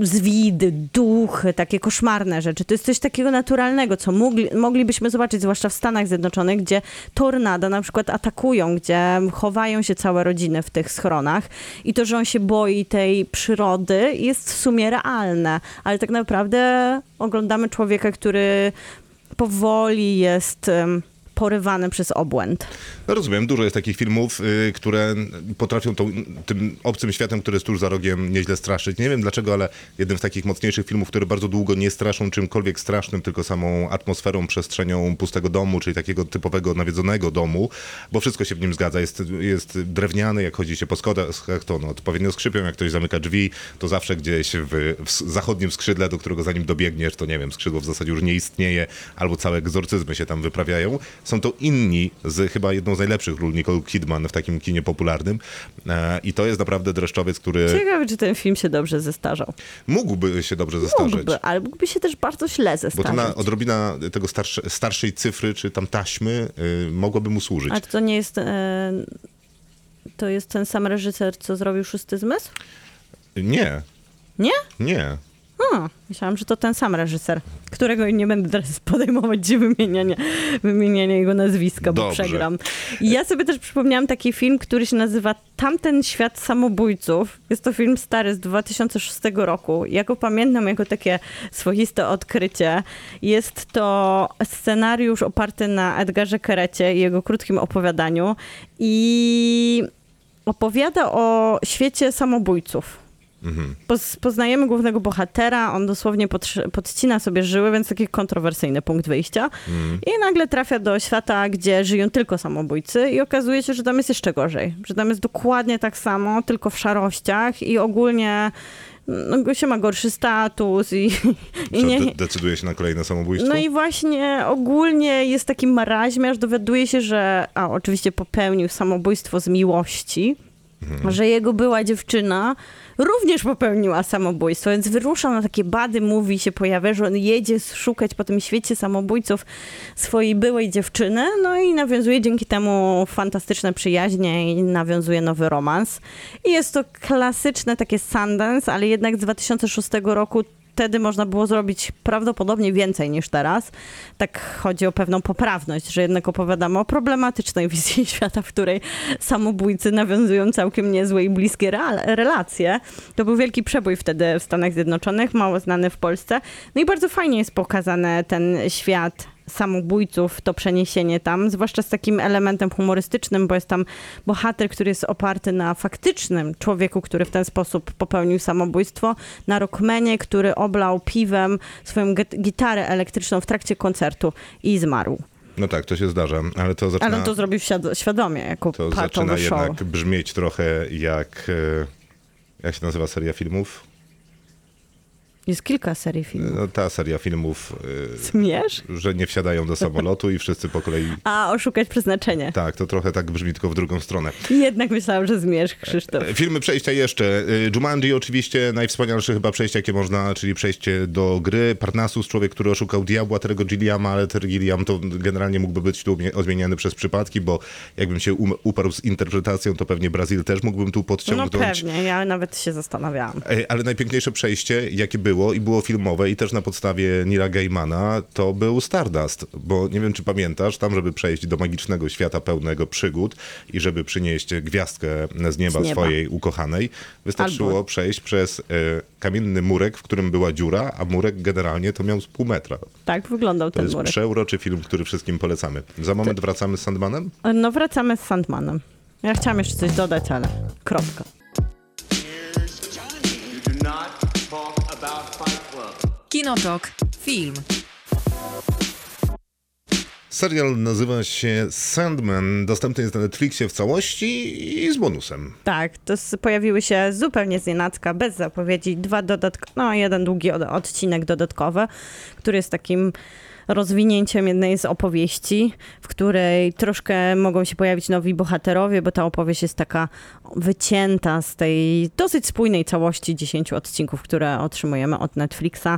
zwidy, duchy, takie koszmarne rzeczy. To jest coś takiego naturalnego, co mogli, moglibyśmy zobaczyć, zwłaszcza w Stanach Zjednoczonych, gdzie tornada na przykład atakują, gdzie chowają się całe rodziny w tych schronach i to, że on się boi tej przyrody jest w sumie realne, ale tak naprawdę oglądamy człowieka, który powoli jest porywany przez obłęd. Rozumiem, dużo jest takich filmów, y, które potrafią tą, tym obcym światem, który jest tuż za rogiem, nieźle straszyć. Nie wiem dlaczego, ale jednym z takich mocniejszych filmów, które bardzo długo nie straszą czymkolwiek strasznym, tylko samą atmosferą, przestrzenią pustego domu, czyli takiego typowego nawiedzonego domu, bo wszystko się w nim zgadza. Jest, jest drewniany, jak chodzi się po schodach, to no, odpowiednio skrzypią, jak ktoś zamyka drzwi, to zawsze gdzieś w, w zachodnim skrzydle, do którego zanim dobiegniesz, to nie wiem, skrzydło w zasadzie już nie istnieje, albo całe egzorcyzmy się tam wyprawiają. Są to inni z chyba jedną z najlepszych ról Nicole Kidman w takim kinie popularnym e, i to jest naprawdę dreszczowiec, który Ciekawe, czy ten film się dobrze zestarzał. mógłby się dobrze zestarzeć. Mógłby, ale mógłby się też bardzo źle Bo zestarzeć. to na odrobina tego starsze, starszej cyfry, czy tam taśmy, y, mogłaby mu służyć. A to nie jest... E, to jest ten sam reżyser, co zrobił Szósty Zmysł? Nie, Nie? nie. Myślałam, że to ten sam reżyser, którego nie będę teraz podejmować wymieniania, wymieniania jego nazwiska, bo Dobrze. przegram. I ja sobie też przypomniałam taki film, który się nazywa Tamten świat samobójców. Jest to film stary z 2006 roku. Ja go pamiętam jako takie swoiste odkrycie. Jest to scenariusz oparty na Edgarze Kerecie i jego krótkim opowiadaniu i opowiada o świecie samobójców. Poz, poznajemy głównego bohatera, on dosłownie podcina sobie żyły, więc taki kontrowersyjny punkt wyjścia. I nagle trafia do świata, gdzie żyją tylko samobójcy i okazuje się, że tam jest jeszcze gorzej. Że tam jest dokładnie tak samo, tylko w szarościach i ogólnie no, się ma gorszy status i, i Co, nie... de- decyduje się na kolejne samobójstwo? No i właśnie ogólnie jest taki marazm, aż dowiaduje się, że a oczywiście popełnił samobójstwo z miłości, że jego była dziewczyna również popełniła samobójstwo, więc wyrusza na takie bady, mówi się pojawia, że on jedzie szukać po tym świecie samobójców swojej byłej dziewczyny, no i nawiązuje dzięki temu fantastyczne przyjaźnie i nawiązuje nowy romans. I jest to klasyczne takie Sundance, ale jednak z 2006 roku wtedy można było zrobić prawdopodobnie więcej niż teraz. Tak chodzi o pewną poprawność, że jednak opowiadamy o problematycznej wizji świata, w której samobójcy nawiązują całkiem niezłe i bliskie relacje. To był wielki przebój wtedy w Stanach Zjednoczonych, mało znany w Polsce. No i bardzo fajnie jest pokazany ten świat samobójców, to przeniesienie tam, zwłaszcza z takim elementem humorystycznym, bo jest tam bohater, który jest oparty na faktycznym człowieku, który w ten sposób popełnił samobójstwo, na rockmanie, który oblał piwem swoją git- gitarę elektryczną w trakcie koncertu i zmarł. No tak, to się zdarza, ale to zaczyna, Ale to zrobił świad- świadomie, jako to zaczyna show. jednak brzmieć trochę jak... e, Jak się nazywa seria filmów? Jest kilka serii filmów. No, ta seria filmów, Zmierz? e, że nie wsiadają do samolotu i wszyscy po kolei... A, oszukać przeznaczenie. Tak, to trochę tak brzmi, tylko w drugą stronę. Jednak myślałam, że zmierz, Krzysztof. E, Filmy przejścia jeszcze. E, Jumanji oczywiście, najwspanialsze chyba przejście, jakie można, czyli przejście do gry. Parnassus, człowiek, który oszukał diabła, Terego Gilliama, ale Ter Gilliam to generalnie mógłby być tu odmie- odmieniany przez przypadki, bo jakbym się um- uparł z interpretacją, to pewnie Brazil też mógłbym tu No podciągnąć. pewnie, ja nawet się zastanawiałam. E, Ale najpiękniejsze przejście, jakie było i było filmowe i też na podstawie Nila Gaimana, to był Stardust, bo nie wiem, czy pamiętasz, tam, żeby przejść do magicznego świata pełnego przygód i żeby przynieść gwiazdkę z nieba, Z nieba. swojej ukochanej, wystarczyło Albo- przejść przez e, kamienny murek, w którym była dziura, a murek generalnie to miał z pół metra. Tak wyglądał To ten jest murek. przeuroczy film, który wszystkim polecamy. Za moment wracamy z Sandmanem? No wracamy z Sandmanem. Ja chciałam jeszcze coś dodać, ale kropka. Kinotok. Film. Serial nazywa się Sandman, dostępny jest na Netflixie w całości i z bonusem. Tak, to pojawiły się zupełnie znienacka, bez zapowiedzi, dwa dodatk, no jeden długi od- odcinek dodatkowy, który jest takim rozwinięciem jednej z opowieści, w której troszkę mogą się pojawić nowi bohaterowie, bo ta opowieść jest taka wycięta z tej dosyć spójnej całości 10 odcinków, które otrzymujemy od Netflixa,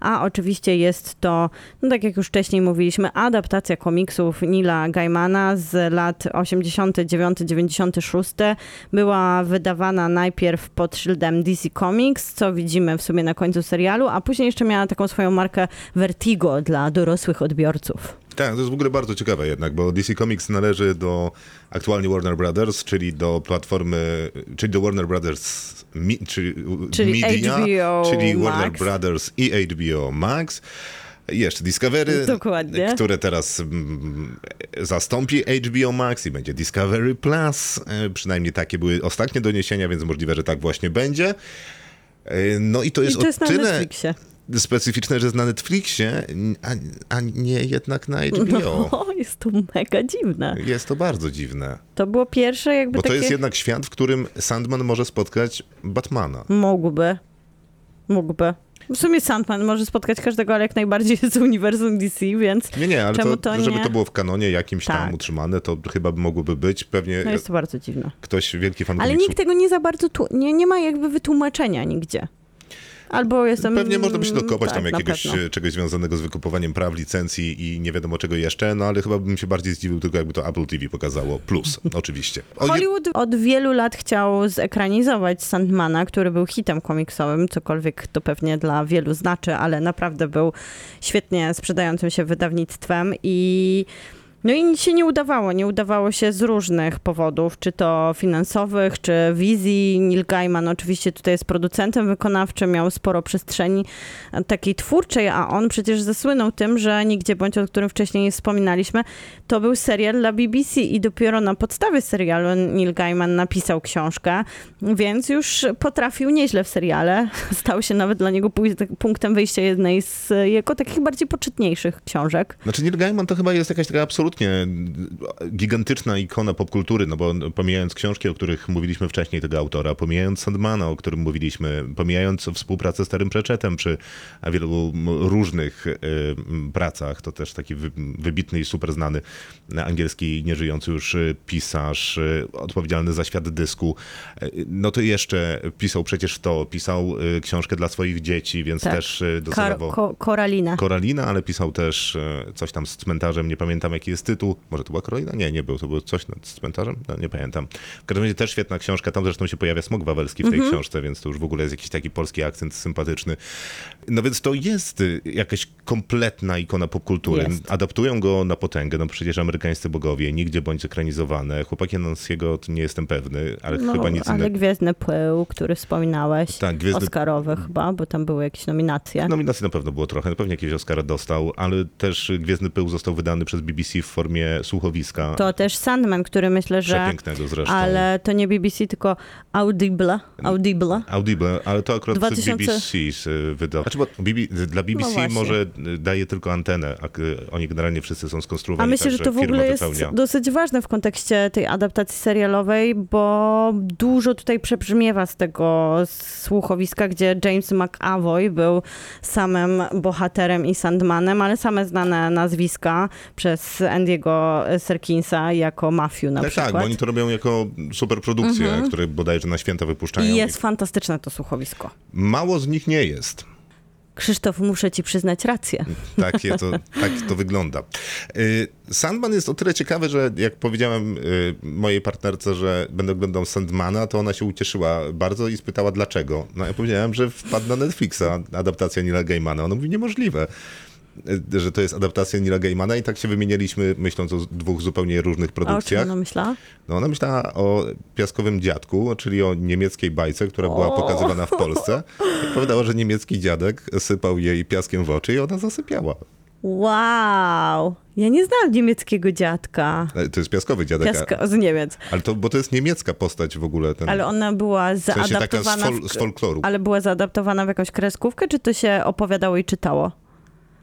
a oczywiście jest to, no tak jak już wcześniej mówiliśmy, adaptacja komiksów Nila Gaimana z lat 89-96. Była wydawana najpierw pod szyldem DC Comics, co widzimy w sumie na końcu serialu, a później jeszcze miała taką swoją markę Vertigo dla dorosłych odbiorców. Tak, to jest w ogóle bardzo ciekawe jednak, bo DC Comics należy do aktualnie Warner Brothers, czyli do platformy, czyli do Warner Brothers, mi, czyli, Czyli Media, HBO czyli Warner Max. Brothers i HBO Max. I Jeszcze Discovery, Dokładnie. które teraz mm, zastąpi HBO Max i będzie Discovery Plus. E, Przynajmniej takie były ostatnie doniesienia, więc możliwe, że tak właśnie będzie. E, No i to I jest, to jest o tyle. Specyficzne, że jest na Netflixie, a, a nie jednak na HBO. No, jest to mega dziwne. Jest to bardzo dziwne, To było pierwsze jakby bo to takie... jest jednak świat, w którym Sandman może spotkać Batmana. Mógłby. Mógłby. W sumie Sandman może spotkać każdego, ale jak najbardziej z uniwersum DC, więc Nie, nie, ale to, to żeby nie? to było w kanonie jakimś tam Tak. utrzymane, to chyba mogłoby być. Pewnie no jest to bardzo dziwne. ktoś wielki fan Ale komiksu. nikt tego nie za bardzo, tu, nie, nie ma jakby wytłumaczenia nigdzie. Albo jestem... Pewnie można by się dokopać tak, tam jakiegoś czegoś związanego z wykupowaniem praw, licencji i nie wiadomo czego jeszcze, no ale chyba bym się bardziej zdziwił tylko jakby to Apple TV pokazało. Plus, oczywiście. O, Hollywood od wielu lat chciał zekranizować Sandmana, który był hitem komiksowym, cokolwiek to pewnie dla wielu znaczy, ale naprawdę był świetnie sprzedającym się wydawnictwem i no i się nie udawało. Nie udawało się z różnych powodów, czy to finansowych, czy wizji. Neil Gaiman oczywiście tutaj jest producentem wykonawczym, miał sporo przestrzeni takiej twórczej, a on przecież zasłynął tym, że Nigdzie Bądź, o którym wcześniej wspominaliśmy, to był serial dla BBC i dopiero na podstawie serialu Neil Gaiman napisał książkę, więc już potrafił nieźle w seriale. Stał się nawet dla niego punktem wyjścia jednej z jego takich bardziej poczytniejszych książek. Znaczy Neil Gaiman to chyba jest jakaś taka absolutnie gigantyczna ikona popkultury, no bo pomijając książki, o których mówiliśmy wcześniej tego autora, pomijając Sandmana, o którym mówiliśmy, pomijając współpracę z Starym Preczetem przy wielu różnych y, pracach, to też taki wy, wybitny i super znany angielski nieżyjący już pisarz, y, odpowiedzialny za świat dysku, y, no to jeszcze pisał przecież to, pisał książkę dla swoich dzieci, więc Tak. też y, Kar- docelowo... ko- Koralina. Koralina, ale pisał też coś tam z cmentarzem, nie pamiętam jaki jest tytuł. Może to była Koralina? Nie, nie był, to było coś nad cmentarzem? No, nie pamiętam. W każdym razie też świetna książka, tam zresztą się pojawia Smok Wawelski w tej Mhm. książce, więc to już w ogóle jest jakiś taki polski akcent sympatyczny. No więc to jest y, jakaś kompletna ikona popkultury. Jest. Adaptują go na potęgę, no przecież amerykańscy bogowie, nigdzie bądź ekranizowane. Chłopaki Nansiego to nie jestem pewny, ale No, chyba nic ale innego. Gwiezdny Pył, który wspominałeś, Tak, Gwiezdny Oscarowy chyba, bo tam były jakieś nominacje. Nominacji na pewno było trochę, pewnie jakieś Oscara dostał, ale też Gwiezdny Pył został wydany przez BBC w formie słuchowiska. To też Sandman, który myślę, że... Przepięknego zresztą. Ale to nie BBC, tylko Audible. Audible. Audible, ale to akurat 2000 BBC wydał. Znaczy, bo BB, dla BBC No może daje tylko antenę, a oni generalnie wszyscy są A skonstruowani myślę, tak, że to w ogóle jest wypełnia. dosyć ważne w kontekście tej adaptacji serialowej, bo dużo tutaj przebrzmiewa z tego słuchowiska, gdzie James McAvoy był samym bohaterem i Sandmanem, ale same znane nazwiska przez Andiego Serkinsa jako Mafiu na Tak, przykład. tak, bo oni to robią jako superprodukcje, które bodajże na święta wypuszczają. I jest fantastyczne to słuchowisko. Mało z nich nie jest. Krzysztof, muszę ci przyznać rację. Tak, je to, tak to wygląda. Y, Sandman jest o tyle ciekawy, że jak powiedziałem y, mojej partnerce, że będę oglądał Sandmana, to ona się ucieszyła bardzo i spytała dlaczego. No ja powiedziałem, że wpadł na Netflixa adaptacja Nila Gaimana. Ona mówi niemożliwe że to jest adaptacja Nila Gaimana i tak się wymienialiśmy, myśląc o dwóch zupełnie różnych A o czym produkcjach. ona myślała? No ona myślała o Piaskowym Dziadku, czyli o niemieckiej bajce, która była O. pokazywana w Polsce. I powiedziała, że niemiecki dziadek sypał jej piaskiem w oczy i ona zasypiała. Wow! Ja nie znam niemieckiego dziadka. E, To jest Piaskowy Dziadek, Piaska z Niemiec. ale to, bo to jest niemiecka postać w ogóle. Ten, Ale ona była w sensie taka z, zaadaptowana. fol, z folkloru. Ale była zaadaptowana w jakąś kreskówkę, czy to się opowiadało i czytało?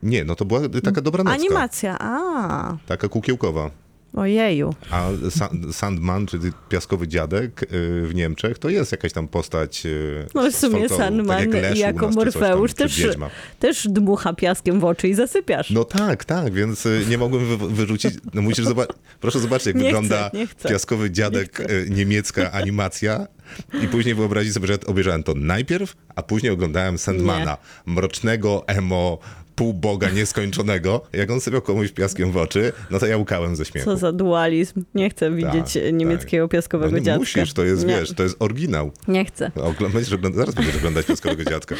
Nie, no to była taka dobranocka. Animacja, a, Taka kukiełkowa. ojeju. A Sa- Sandman, czyli Piaskowy Dziadek y, w Niemczech, to jest jakaś tam postać y, No w sumie folkloru, Sandman tak jak jako tam, Morfeusz czy też, też dmucha piaskiem w oczy i zasypiasz. No tak, tak, więc y, nie mogłem wy- wyrzucić. No musisz zobaczyć. Proszę zobaczyć, jak Nie wygląda chcę, nie chcę. piaskowy dziadek Nie niemiecka animacja. I później wyobrazić sobie, że obejrzałem to najpierw, a później oglądałem Sandmana, mrocznego emo półboga nieskończonego. Jak on sypiał komuś piaskiem w oczy, no to ja łukałem ze śmiechu. Co za dualizm. Nie chcę widzieć Tak, niemieckiego tak. piaskowego no nie dziadka. musisz, to jest, nie, wiesz, to jest oryginał. Nie chcę. Ogl- będziesz oglądać, zaraz będziesz oglądać piaskowego dziadka.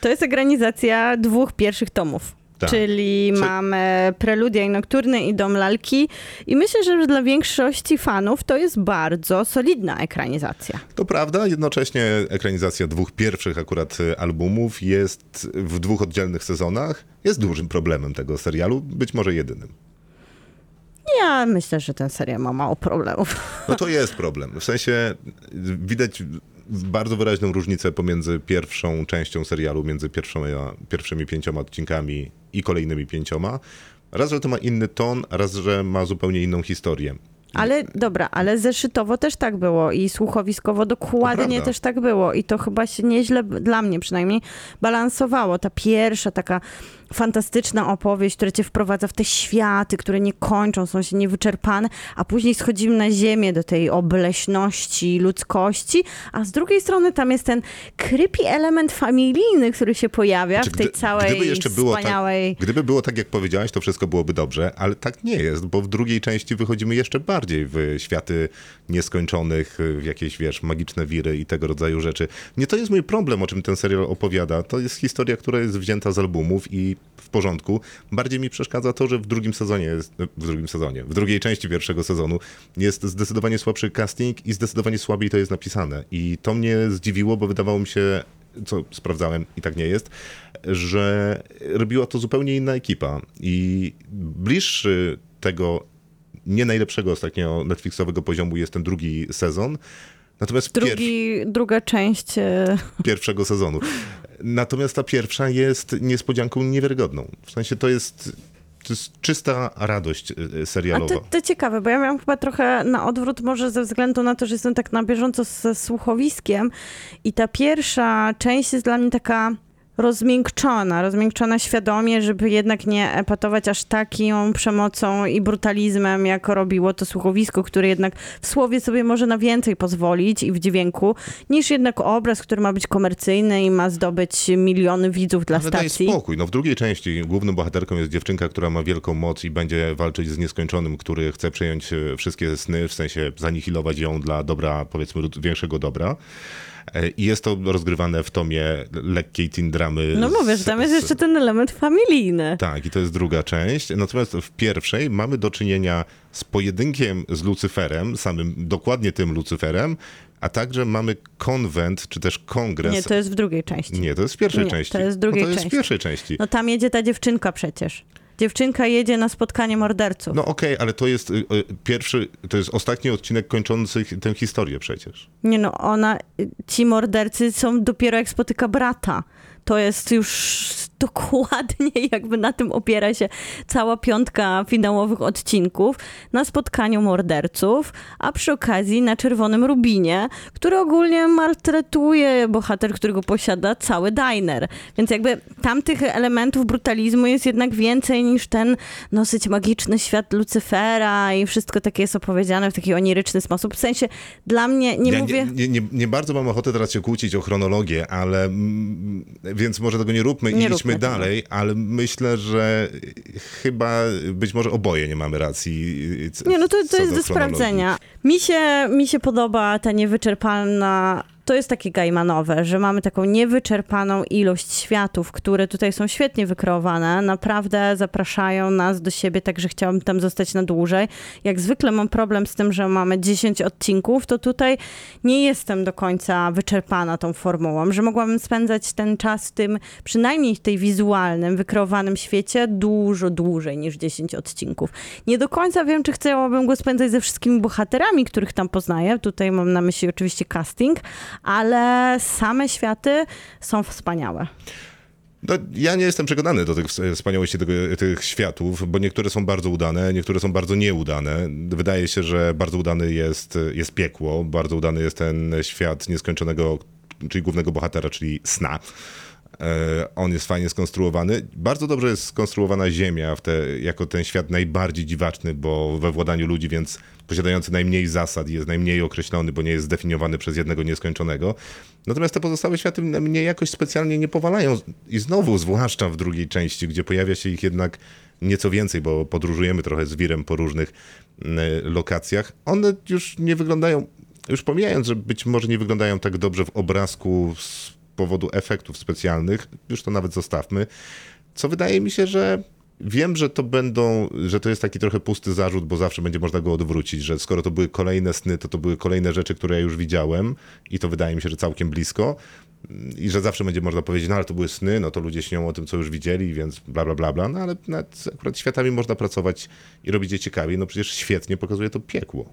To jest ekranizacja dwóch pierwszych tomów. Tak. Czyli mamy Preludia i Nokturny i Dom Lalki. I myślę, że dla większości fanów to jest bardzo solidna ekranizacja. To prawda, jednocześnie ekranizacja dwóch pierwszych akurat y, albumów jest w dwóch oddzielnych sezonach. Jest dużym problemem tego serialu, być może jedynym. Ja myślę, że ten serial ma mało problemów. No to jest problem. W sensie y, widać bardzo wyraźną różnicę pomiędzy pierwszą częścią serialu, między pierwszymi pięcioma odcinkami i kolejnymi pięcioma. Raz, że to ma inny ton, raz, że ma zupełnie inną historię. Ale dobra, ale zeszytowo też tak było i słuchowiskowo dokładnie też tak było i to chyba się nieźle, dla mnie przynajmniej, balansowało. Ta pierwsza taka fantastyczna opowieść, która cię wprowadza w te światy, które nie kończą, są się niewyczerpane, a później schodzimy na ziemię do tej obleśności, ludzkości, a z drugiej strony tam jest ten creepy element familijny, który się pojawia Znaczy, w tej gdy- całej gdyby jeszcze było wspaniałej... Tak, gdyby było tak, jak powiedziałaś, to wszystko byłoby dobrze, ale tak nie jest, bo w drugiej części wychodzimy jeszcze bardziej w światy nieskończonych, w jakieś, wiesz, magiczne wiry i tego rodzaju rzeczy. Nie to jest mój problem, o czym ten serial opowiada. To jest historia, która jest wzięta z albumów i w porządku. Bardziej mi przeszkadza to, że w drugim sezonie, jest, w drugim sezonie, w drugiej części pierwszego sezonu jest zdecydowanie słabszy casting i zdecydowanie słabiej to jest napisane. I to mnie zdziwiło, bo wydawało mi się, co sprawdzałem i tak nie jest, że robiła to zupełnie inna ekipa i bliższy tego nie najlepszego ostatnio Netflixowego poziomu jest ten drugi sezon. Natomiast Drugi, druga część... e, pierwszego sezonu. Natomiast ta pierwsza jest niespodzianką niewiarygodną. W sensie to jest, to jest czysta radość y, A serialowa. to, to ciekawe, bo ja miałam chyba trochę na odwrót, może ze względu na to, że jestem tak na bieżąco ze słuchowiskiem i ta pierwsza część jest dla mnie taka rozmiękczona, rozmiękczona świadomie, żeby jednak nie epatować aż taką przemocą i brutalizmem, jak robiło to słuchowisko, które jednak w słowie sobie może na więcej pozwolić i w dźwięku, niż jednak obraz, który ma być komercyjny i ma zdobyć miliony widzów dla Ale daj stacji. spokój. No w drugiej części główną bohaterką jest dziewczynka, która ma wielką moc i będzie walczyć z nieskończonym, który chce przejąć e, wszystkie sny, w sensie zanihilować ją dla dobra, powiedzmy, większego dobra. E, I jest to rozgrywane w tomie lekkiej teen dramy. No mówię, że tam jest jeszcze ten element familijny. Tak, i to jest druga część. Natomiast w pierwszej mamy do czynienia z pojedynkiem z Lucyferem, samym dokładnie tym Lucyferem, a także mamy konwent, czy też kongres. Nie, to jest w drugiej części. Nie, to jest w pierwszej Nie, części. to jest w drugiej no to jest części. w pierwszej części. No tam jedzie ta dziewczynka przecież. Dziewczynka jedzie na spotkanie morderców. No okej, ale to jest y, y, pierwszy, to jest ostatni odcinek kończący tę historię przecież. Nie no, ona, ci mordercy są dopiero jak spotyka brata. To jest już dokładnie jakby na tym opiera się cała piątka finałowych odcinków na spotkaniu morderców, a przy okazji na Czerwonym Rubinie, który ogólnie maltretuje bohater, którego posiada cały diner. Więc jakby tamtych elementów brutalizmu jest jednak więcej niż ten dosyć magiczny świat Lucyfera i wszystko takie jest opowiedziane w taki oniryczny sposób. W sensie dla mnie, nie ja mówię... nie, nie, nie, nie bardzo mam ochotę teraz się kłócić o chronologię, ale więc może tego nie róbmy i idźmy tego. dalej, ale myślę, że chyba być może oboje nie mamy racji. Nie, no to, to jest do sprawdzenia. Mi się, mi się podoba ta niewyczerpalna. To jest takie gajmanowe, że mamy taką niewyczerpaną ilość światów, które tutaj są świetnie wykreowane. Naprawdę zapraszają nas do siebie, także chciałabym tam zostać na dłużej. Jak zwykle mam problem z tym, że mamy 10 odcinków, to tutaj nie jestem do końca wyczerpana tą formułą, że mogłabym spędzać ten czas w tym, przynajmniej w tej wizualnym, wykreowanym świecie dużo dłużej niż 10 odcinków. Nie do końca wiem, czy chciałabym go spędzać ze wszystkimi bohaterami, których tam poznaję. Tutaj mam na myśli oczywiście casting, ale same światy są wspaniałe. No, ja nie jestem przekonany do tych wspaniałości tego, tych światów, bo niektóre są bardzo udane, niektóre są bardzo nieudane. Wydaje się, że bardzo udany jest, jest piekło, bardzo udany jest ten świat nieskończonego, czyli głównego bohatera, czyli sna. E, On jest fajnie skonstruowany. Bardzo dobrze jest skonstruowana Ziemia te, jako ten świat najbardziej dziwaczny, bo we władaniu ludzi, więc posiadający najmniej zasad, jest najmniej określony, bo nie jest zdefiniowany przez jednego nieskończonego. Natomiast te pozostałe światy mnie jakoś specjalnie nie powalają. I znowu, zwłaszcza w drugiej części, gdzie pojawia się ich jednak nieco więcej, bo podróżujemy trochę z wirem po różnych mm, lokacjach, one już nie wyglądają, już pomijając, że być może nie wyglądają tak dobrze w obrazku z powodu efektów specjalnych, już to nawet zostawmy, co wydaje mi się, że wiem, że to będą, że to jest taki trochę pusty zarzut, bo zawsze będzie można go odwrócić, że skoro to były kolejne sny, to to były kolejne rzeczy, które ja już widziałem i to wydaje mi się, że całkiem blisko. I że zawsze będzie można powiedzieć, no ale to były sny, no to ludzie śnią o tym, co już widzieli, więc bla, bla, bla, bla, no ale nad akurat światami można pracować i robić je ciekawiej, no przecież świetnie pokazuje to piekło.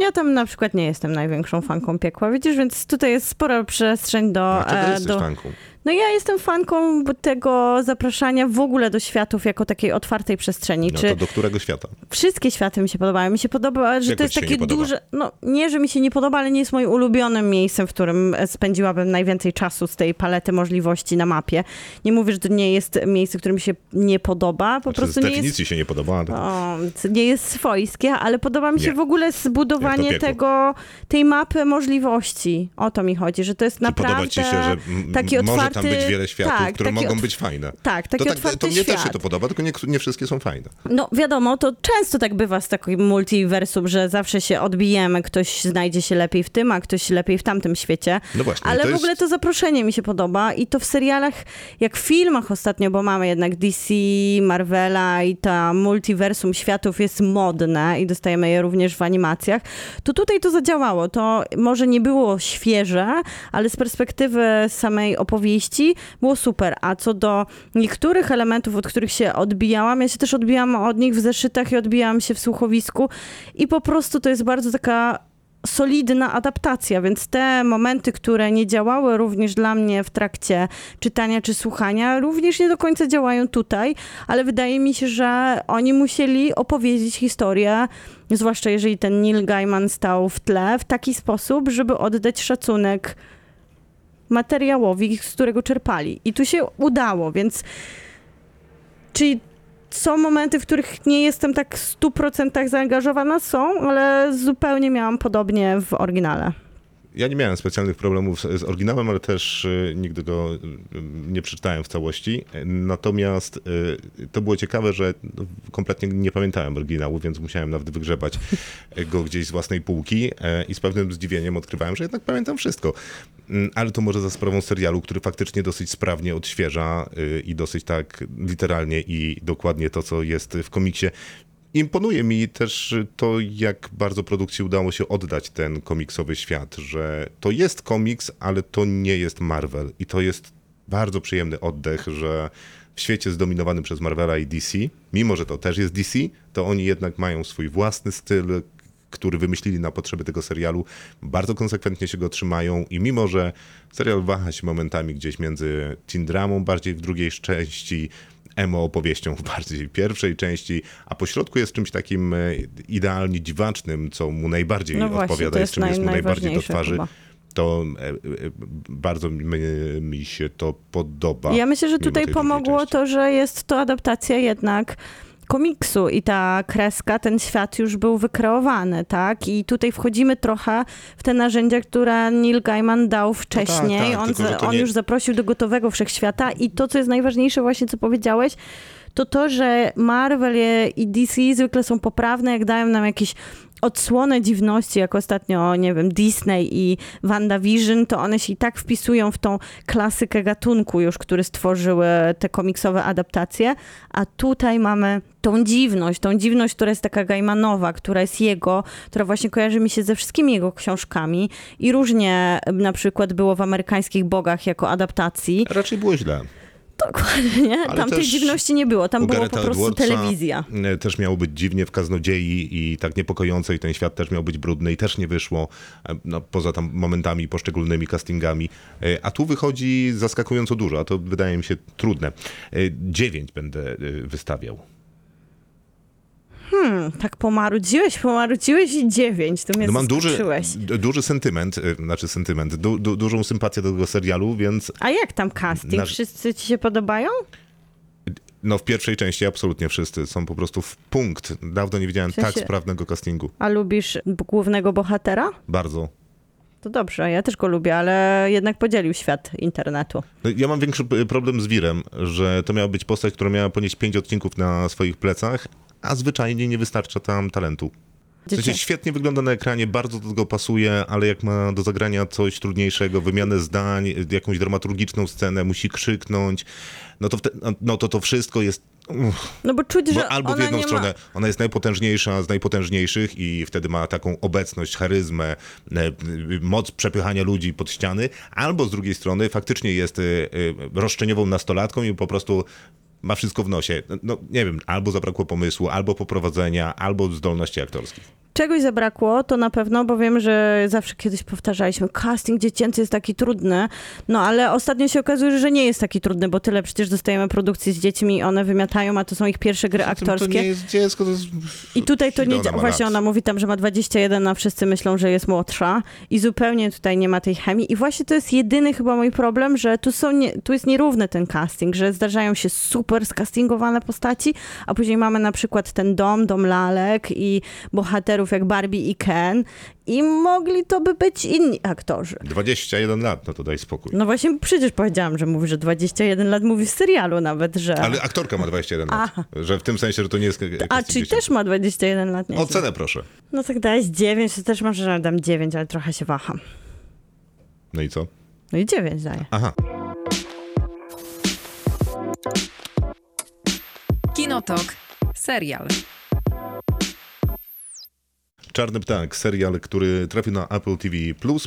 Ja tam na przykład nie jestem największą fanką piekła, widzisz, więc tutaj jest spora przestrzeń do... A czego e, jesteś fanką? No ja jestem fanką tego zapraszania w ogóle do światów jako takiej otwartej przestrzeni. No Czy to do którego świata? wszystkie światy mi się podobają. Mi się podoba, że Jak to jest takie duże. No nie, że mi się nie podoba, ale nie jest moim ulubionym miejscem, w którym spędziłabym najwięcej czasu z tej palety możliwości na mapie. Nie mówię, że to nie jest miejsce, które mi się nie podoba. Po Znaczy, prostu z nie jest. definicji się nie podoba, ale... O, nie jest swojskie, ale podoba mi się Nie. w ogóle zbudowanie tego, tej mapy możliwości. O to mi chodzi, że to jest Czy naprawdę podoba ci się, że taki otwarty, tam być wiele światów, tak, które mogą być fajne? Tak, taki to, tak, to mnie świat. też się to podoba, tylko nie, nie wszystkie są fajne. No wiadomo, to często tak bywa z takim multiversum, że zawsze się odbijemy, ktoś znajdzie się lepiej w tym, a ktoś lepiej w tamtym świecie. No właśnie, Ale w ogóle jest- to zaproszenie mi się podoba i to w serialach, jak w filmach ostatnio, bo mamy jednak DC, Marvela i ta multiversum światów jest modne i dostajemy je również w animacjach, to tutaj to zadziałało. To może nie było świeże, ale z perspektywy samej opowieści było super. A co do niektórych elementów, od których się odbijałam, ja się też odbijałam od nich w zeszytach i odbijałam się w słuchowisku i po prostu to jest bardzo taka solidna adaptacja, więc te momenty, które nie działały również dla mnie w trakcie czytania czy słuchania, również nie do końca działają tutaj, ale wydaje mi się, że oni musieli opowiedzieć historię, zwłaszcza jeżeli ten Neil Gaiman stał w tle, w taki sposób, żeby oddać szacunek materiałowi, z którego czerpali. I tu się udało, więc czyli są momenty, w których nie jestem tak w 100% zaangażowana, są, ale zupełnie miałam podobnie w oryginale. Ja nie miałem specjalnych problemów z, z oryginałem, ale też y, nigdy go y, nie przeczytałem w całości. Natomiast y, to było ciekawe, że no, kompletnie nie pamiętałem oryginału, więc musiałem nawet wygrzebać go gdzieś z własnej półki e, i z pewnym zdziwieniem odkrywałem, że jednak pamiętam wszystko. Mm, Ale to może za sprawą serialu, który faktycznie dosyć sprawnie odświeża y, i dosyć tak literalnie i dokładnie to, co jest w komiksie. Imponuje mi też to, jak bardzo produkcji udało się oddać ten komiksowy świat, że to jest komiks, ale to nie jest Marvel. I to jest bardzo przyjemny oddech, że w świecie zdominowanym przez Marvela i DC, mimo że to też jest DC, to oni jednak mają swój własny styl, który wymyślili na potrzeby tego serialu, bardzo konsekwentnie się go trzymają i mimo, że serial waha się momentami gdzieś między teen dramą, bardziej w drugiej części, emo opowieścią w bardziej pierwszej części, a po środku jest czymś takim e, idealnie dziwacznym, co mu najbardziej No właśnie, odpowiada, i z jest czym jest naj- mu najbardziej do twarzy. chyba. To e, e, bardzo mi, się to podoba. Ja myślę, że tutaj pomogło to, że jest to adaptacja jednak komiksu i ta kreska, ten świat już był wykreowany, tak? I tutaj wchodzimy trochę w te narzędzia, które Neil Gaiman dał wcześniej. tak, on tylko, on nie- już zaprosił do gotowego wszechświata i to, co jest najważniejsze właśnie, co powiedziałeś, to to, że Marvel i DC zwykle są poprawne, jak dają nam jakieś odsłonę dziwności, jak ostatnio, nie wiem, Disney i WandaVision, to one się i tak wpisują w tą klasykę gatunku już, który stworzyły te komiksowe adaptacje, a tutaj mamy tą dziwność, tą dziwność, która jest taka Gaimanowa, która jest jego, która właśnie kojarzy mi się ze wszystkimi jego książkami i różnie na przykład było w amerykańskich bogach jako adaptacji. Raczej było źle. Dokładnie. Ale Tam tej też dziwności nie było, tam było po prostu Edwardsa, telewizja. e, Też miało być dziwnie w kaznodziei i tak niepokojąco i ten świat też miał być brudny i też nie wyszło, e, no, poza tam momentami poszczególnymi castingami. E, A tu wychodzi zaskakująco dużo, a to wydaje mi się trudne. Dziewięć będę e, wystawiał. Tak pomarudziłeś, pomarudziłeś i dziewięć. Tu mnie No mam duży, duży sentyment, e, znaczy sentyment, du, du, dużą sympatię do tego serialu, więc A jak tam casting? Nasz- Wszyscy ci się podobają? no w pierwszej części absolutnie wszyscy są po prostu w punkt. Dawno nie widziałem W sensie- tak sprawnego castingu. A lubisz głównego bohatera? Bardzo. To dobrze, ja też go lubię, ale jednak podzielił świat internetu. No, Ja mam większy problem z Wirem, że to miała być postać, która miała ponieść pięć odcinków na swoich plecach, a zwyczajnie nie wystarcza tam talentu. W sensie świetnie wygląda na ekranie, bardzo do tego pasuje, ale jak ma do zagrania coś trudniejszego, wymianę zdań, jakąś dramaturgiczną scenę, musi krzyknąć, no to, wte, no, no to to wszystko jest... Uff, No bo czuć, że bo albo w jedną stronę, ma... ona jest najpotężniejsza z najpotężniejszych i wtedy ma taką obecność, charyzmę, e, moc przepychania ludzi pod ściany, albo z drugiej strony faktycznie jest e, e, roszczeniową nastolatką i po prostu ma wszystko w nosie. No, nie wiem, albo zabrakło pomysłu, albo poprowadzenia, albo zdolności aktorskich. Czegoś zabrakło, to na pewno, bo wiem, że zawsze kiedyś powtarzaliśmy, casting dziecięcy jest taki trudny, no ale ostatnio się okazuje, że nie jest taki trudny, bo tyle przecież dostajemy produkcji z dziećmi, one wymiatają, a to są ich pierwsze gry To aktorskie. nie jest dziecko, to jest... I tutaj to nie Właśnie ona mówi tam, że ma 21, a wszyscy myślą, że jest młodsza i zupełnie tutaj nie ma tej chemii. I właśnie to jest jedyny chyba mój problem, że tu, są nie, tu jest nierówny ten casting, że zdarzają się super skastingowane postaci, a później mamy na przykład ten dom, dom lalek i bohaterów jak Barbie i Ken i mogli to by być inni aktorzy. 21 lat, no to daj spokój. No właśnie przecież powiedziałam, że mówi, że 21 lat mówi w serialu nawet, że... Ale aktorka ma 21 lat. Aha. Że w tym sensie, że to nie jest... A, czyli też ma 21 lat, nie? Ocenę proszę. No tak dałeś 9, to też może że dam 9, ale trochę się waham. No i co? No i 9 daję. Aha. Kinotok. Serial. Czarny Ptak, serial, który trafił na Apple TV+.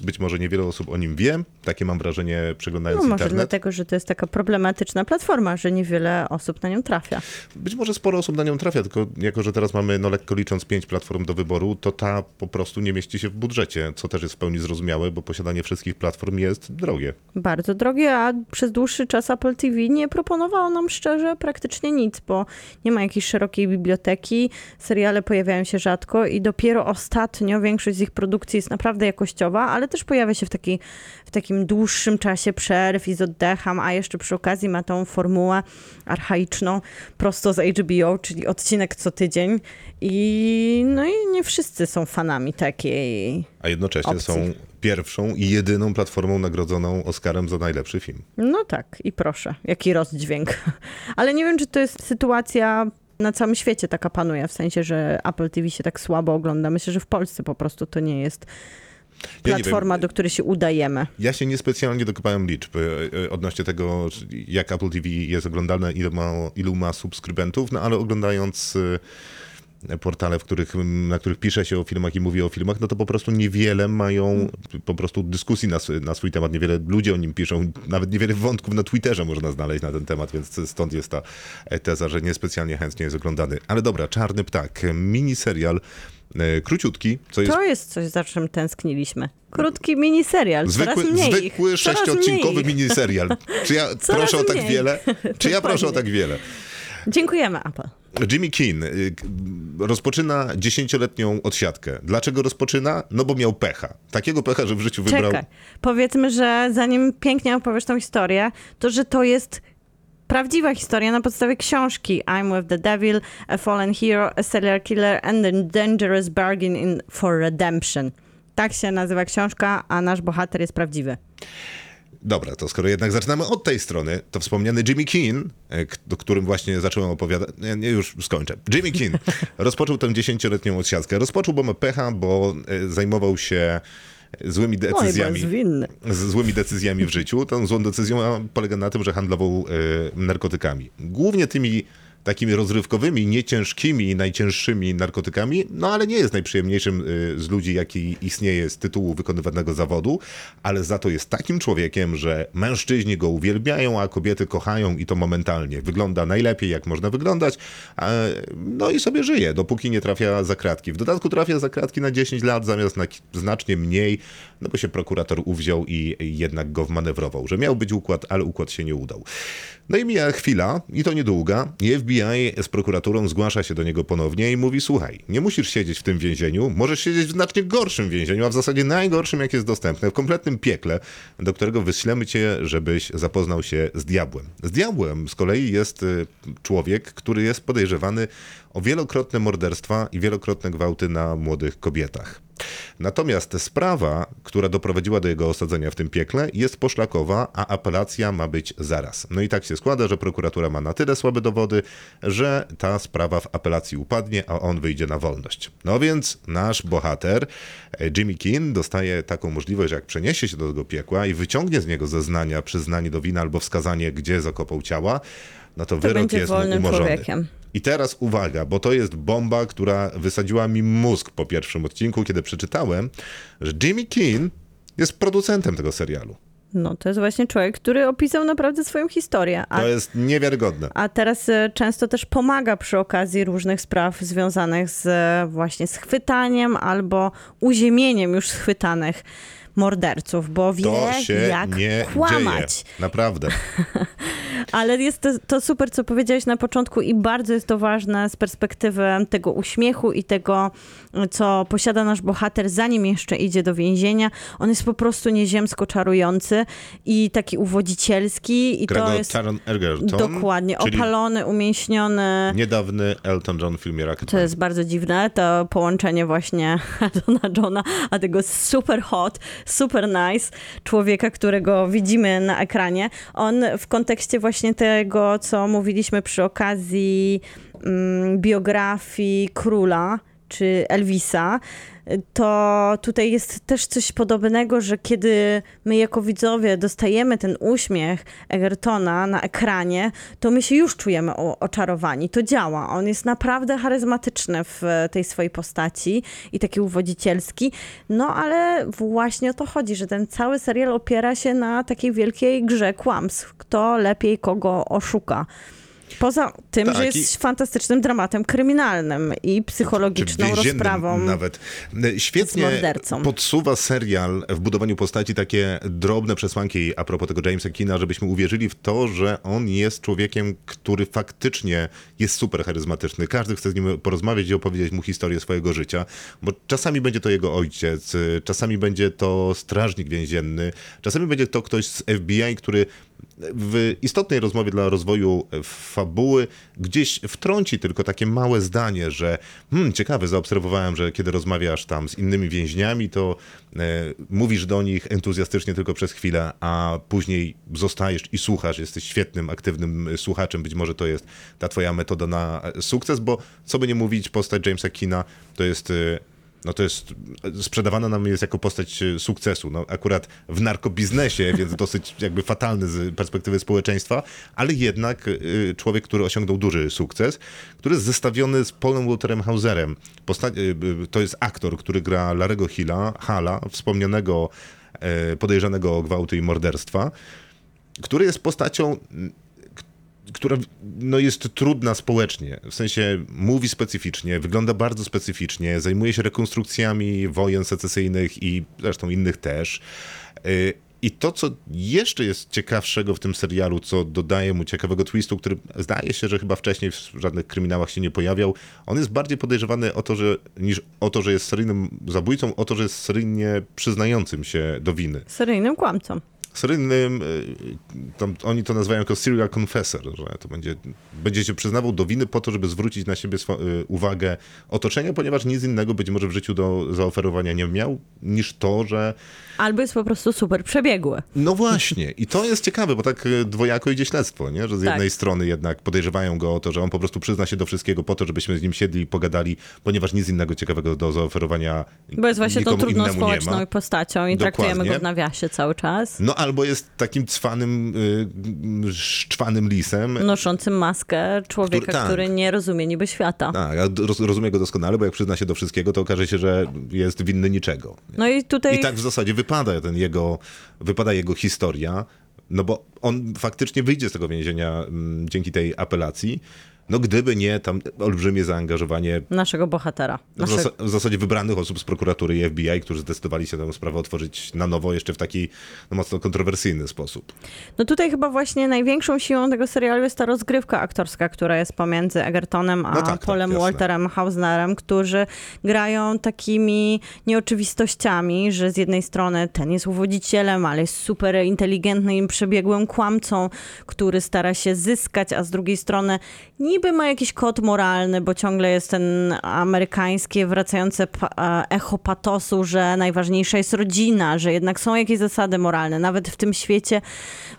Być może niewiele osób o nim wie. Takie mam wrażenie, przeglądając No może internet. dlatego, że to jest taka problematyczna platforma, że niewiele osób na nią trafia. Być może sporo osób na nią trafia, tylko jako, że teraz mamy, no lekko licząc, pięć platform do wyboru, to ta po prostu nie mieści się w budżecie, co też jest w pełni zrozumiałe, bo posiadanie wszystkich platform jest drogie. Bardzo drogie, a przez dłuższy czas Apple TV nie proponowało nam szczerze praktycznie nic, bo nie ma jakiejś szerokiej biblioteki, seriale pojawiają się rzadko i dopiero ostatnio większość z ich produkcji jest naprawdę jakościowa, ale też pojawia się w, taki, w takim dłuższym czasie przerw i z oddechem, a jeszcze przy okazji ma tą formułę archaiczną prosto z HBO, czyli odcinek co tydzień i no i nie wszyscy są fanami takiej A jednocześnie Opcji. są pierwszą i jedyną platformą nagrodzoną Oscarem za najlepszy film. No tak, i proszę, jaki rozdźwięk. Ale nie wiem, czy to jest sytuacja na całym świecie taka panuje, w sensie, że Apple TV się tak słabo ogląda. Myślę, że w Polsce po prostu to nie jest Ja platforma, wiem. do której się udajemy. Ja się niespecjalnie dokopałem liczb e, e, odnośnie tego, jak Apple TV jest oglądane, ilu ma, ilu ma subskrybentów, no ale oglądając e, portale, w których, na których pisze się o filmach i mówi o filmach, no to po prostu niewiele mają po prostu dyskusji na, na swój temat, niewiele ludzi o nim piszą, nawet niewiele wątków na Twitterze można znaleźć na ten temat, więc stąd jest ta e, teza, że niespecjalnie chętnie jest oglądany. Ale dobra, Czarny Ptak, miniserial, e, króciutki, co jest To jest coś, za czym tęskniliśmy. Krótki miniserial, Zwykły, coraz mniej zwykły sześciodcinkowy mniej miniserial. Czy ja Coraz proszę o tak wiele? Czy ja proszę o tak wiele? Dziękujemy, Apple. Jimmy Keen y, rozpoczyna dziesięcioletnią odsiadkę. Dlaczego rozpoczyna? No bo miał pecha. Takiego pecha, że w życiu wybrał... Czekaj, powiedzmy, że zanim pięknie opowiesz tą historię, to że to jest prawdziwa historia na podstawie książki I'm with the Devil, a Fallen Hero, a Serial Killer and a Dangerous Bargain in for Redemption. Tak się nazywa książka, a nasz bohater jest prawdziwy. Dobra, to skoro jednak zaczynamy od tej strony, to wspomniany Jimmy Keen, e, o którym właśnie zacząłem opowiadać, nie, nie, już skończę. Jimmy Keen rozpoczął tę dziesięcioletnią odsiadkę. Rozpoczął, bo ma pecha, bo e, zajmował się złymi No decyzjami. z złymi decyzjami w życiu. Tą złą decyzją polega na tym, że handlował e, narkotykami. Głównie tymi takimi rozrywkowymi, nieciężkimi najcięższymi narkotykami, no ale nie jest najprzyjemniejszym y, z ludzi, jaki istnieje z tytułu wykonywanego zawodu, ale za to jest takim człowiekiem, że mężczyźni go uwielbiają, a kobiety kochają i to momentalnie. Wygląda najlepiej, jak można wyglądać, no i sobie żyje, dopóki nie trafia za kratki. W dodatku trafia za kratki na 10 lat zamiast na znacznie mniej, no bo się prokurator uwziął i jednak go wmanewrował, że miał być układ, ale układ się nie udał. No i mija chwila, i to niedługa, i FBI z prokuraturą zgłasza się do niego ponownie i mówi, słuchaj, nie musisz siedzieć w tym więzieniu, możesz siedzieć w znacznie gorszym więzieniu, a w zasadzie najgorszym, jak jest dostępne, w kompletnym piekle, do którego wyślemy cię, żebyś zapoznał się z diabłem. Z diabłem z kolei jest y, człowiek, który jest podejrzewany o wielokrotne morderstwa i wielokrotne gwałty na młodych kobietach. Natomiast sprawa, która doprowadziła do jego osadzenia w tym piekle, jest poszlakowa, a apelacja ma być zaraz. No i tak się składa, że prokuratura ma na tyle słabe dowody, że ta sprawa w apelacji upadnie, a on wyjdzie na wolność. No więc nasz bohater, e, Jimmy Keen, dostaje taką możliwość, że jak przeniesie się do tego piekła i wyciągnie z niego zeznania, przyznanie do winy albo wskazanie, gdzie zakopał ciała, no to, wyrok będzie jest wolnym umorzony. człowiekiem. I teraz uwaga, bo to jest bomba, która wysadziła mi mózg po pierwszym odcinku, kiedy przeczytałem, że Jimmy Keen jest producentem tego serialu. No, to jest właśnie człowiek, który opisał naprawdę swoją historię. A To jest niewiarygodne. A teraz e, często też pomaga przy okazji różnych spraw związanych z e, właśnie schwytaniem albo uziemieniem już schwytanych morderców, bo wie To się jak nie kłamać. dzieje. Naprawdę. Ale jest to, to super, co powiedziałeś na początku i bardzo jest to ważne z perspektywy tego uśmiechu i tego, co posiada nasz bohater, zanim jeszcze idzie do więzienia. On jest po prostu nieziemsko czarujący i taki uwodzicielski i Gra to jest Taron Egerton. dokładnie opalony, umięśniony. niedawny Elton John w filmie To Rocketman. jest bardzo dziwne, to połączenie właśnie Dona Johna, a tego super hot, super nice człowieka, którego widzimy na ekranie. On w kontekście właśnie tego, co mówiliśmy przy okazji mm, biografii króla, czy Elvisa, to tutaj jest też coś podobnego, że kiedy my jako widzowie dostajemy ten uśmiech Egertona na ekranie, to my się już czujemy oczarowani. To działa. On jest naprawdę charyzmatyczny w tej swojej postaci i taki uwodzicielski. No ale właśnie o to chodzi, że ten cały serial opiera się na takiej wielkiej grze kłamstw. Kto lepiej kogo oszuka. Poza tym, Tak, że i- jest fantastycznym dramatem kryminalnym i psychologiczną rozprawą. Nawet. Świetnie podsuwa serial w budowaniu postaci takie drobne przesłanki a propos tego Jamesa Keena, żebyśmy uwierzyli w to, że on jest człowiekiem, który faktycznie jest super charyzmatyczny. Każdy chce z nim porozmawiać i opowiedzieć mu historię swojego życia, bo czasami będzie to jego ojciec, czasami będzie to strażnik więzienny, czasami będzie to ktoś z FBI, który w istotnej rozmowie dla rozwoju fabuły gdzieś wtrąci tylko takie małe zdanie, że hmm, ciekawe, zaobserwowałem, że kiedy rozmawiasz tam z innymi więźniami, to e, mówisz do nich entuzjastycznie tylko przez chwilę, a później zostajesz i słuchasz, jesteś świetnym, aktywnym słuchaczem, być może to jest ta twoja metoda na sukces, bo co by nie mówić, postać Jamesa Keena to jest... E, no to jest, sprzedawana nam jest jako postać e, sukcesu. No akurat w narkobiznesie, więc dosyć jakby fatalny z perspektywy społeczeństwa, ale jednak y, człowiek, który osiągnął duży sukces, który jest zestawiony z Paulem Walterem Hauserem. Posta- y, to jest aktor, który gra Larego Hilla, Hala, wspomnianego e, podejrzanego o gwałty i morderstwa, który jest postacią która no, jest trudna społecznie. W sensie mówi specyficznie, wygląda bardzo specyficznie, zajmuje się rekonstrukcjami wojen secesyjnych i zresztą innych też. Y, I to, co jeszcze jest ciekawszego w tym serialu, co dodaje mu ciekawego twistu, który zdaje się, że chyba wcześniej w żadnych kryminałach się nie pojawiał, on jest bardziej podejrzewany o to, że, niż o to, że jest seryjnym zabójcą, o to, że jest seryjnie przyznającym się do winy Seryjnym kłamcą. Seryjnym, y, tam, oni to nazywają jako serial confessor, że to będzie, będzie się przyznawał do winy po to, żeby zwrócić na siebie swo- y, uwagę otoczenia, ponieważ nic innego być może w życiu do zaoferowania nie miał, niż to, że Albo jest po prostu super przebiegły. no właśnie, i to jest ciekawe, bo tak y, dwojako idzie śledztwo, nie? że z Tak. jednej strony jednak podejrzewają go o to, że on po prostu przyzna się do wszystkiego po to, żebyśmy z nim siedli i pogadali, ponieważ nic innego ciekawego do zaoferowania Bo jest właśnie tą trudną społeczną postacią i traktujemy Dokładnie. go w nawiasie cały czas. No albo jest takim cwanym, y, szczwanym lisem. Noszącym maskę człowieka, Który- tak. który nie rozumie niby świata. Tak, ja roz, rozumiem go doskonale, bo jak przyzna się do wszystkiego, to okaże się, że jest winny niczego. No i tutaj I tak w zasadzie wypada ten jego, wypada jego historia, no bo on faktycznie wyjdzie z tego więzienia mm, dzięki tej apelacji, no gdyby nie tam olbrzymie zaangażowanie naszego bohatera. w, zas- w zasadzie wybranych osób z prokuratury i FBI, którzy zdecydowali się tę sprawę otworzyć na nowo, jeszcze w taki no, mocno kontrowersyjny sposób. No tutaj chyba właśnie największą siłą tego serialu jest ta rozgrywka aktorska, która jest pomiędzy Egertonem a No tak, tak, Polem jasne. Walterem Hausnerem, którzy grają takimi nieoczywistościami, że z jednej strony ten jest uwodzicielem, ale jest super inteligentnym i przebiegłym kłamcą, który stara się zyskać, a z drugiej strony niby ma jakiś kod moralny, bo ciągle jest ten amerykańskie wracające e, echo patosu, że najważniejsza jest rodzina, że jednak są jakieś zasady moralne, nawet w tym świecie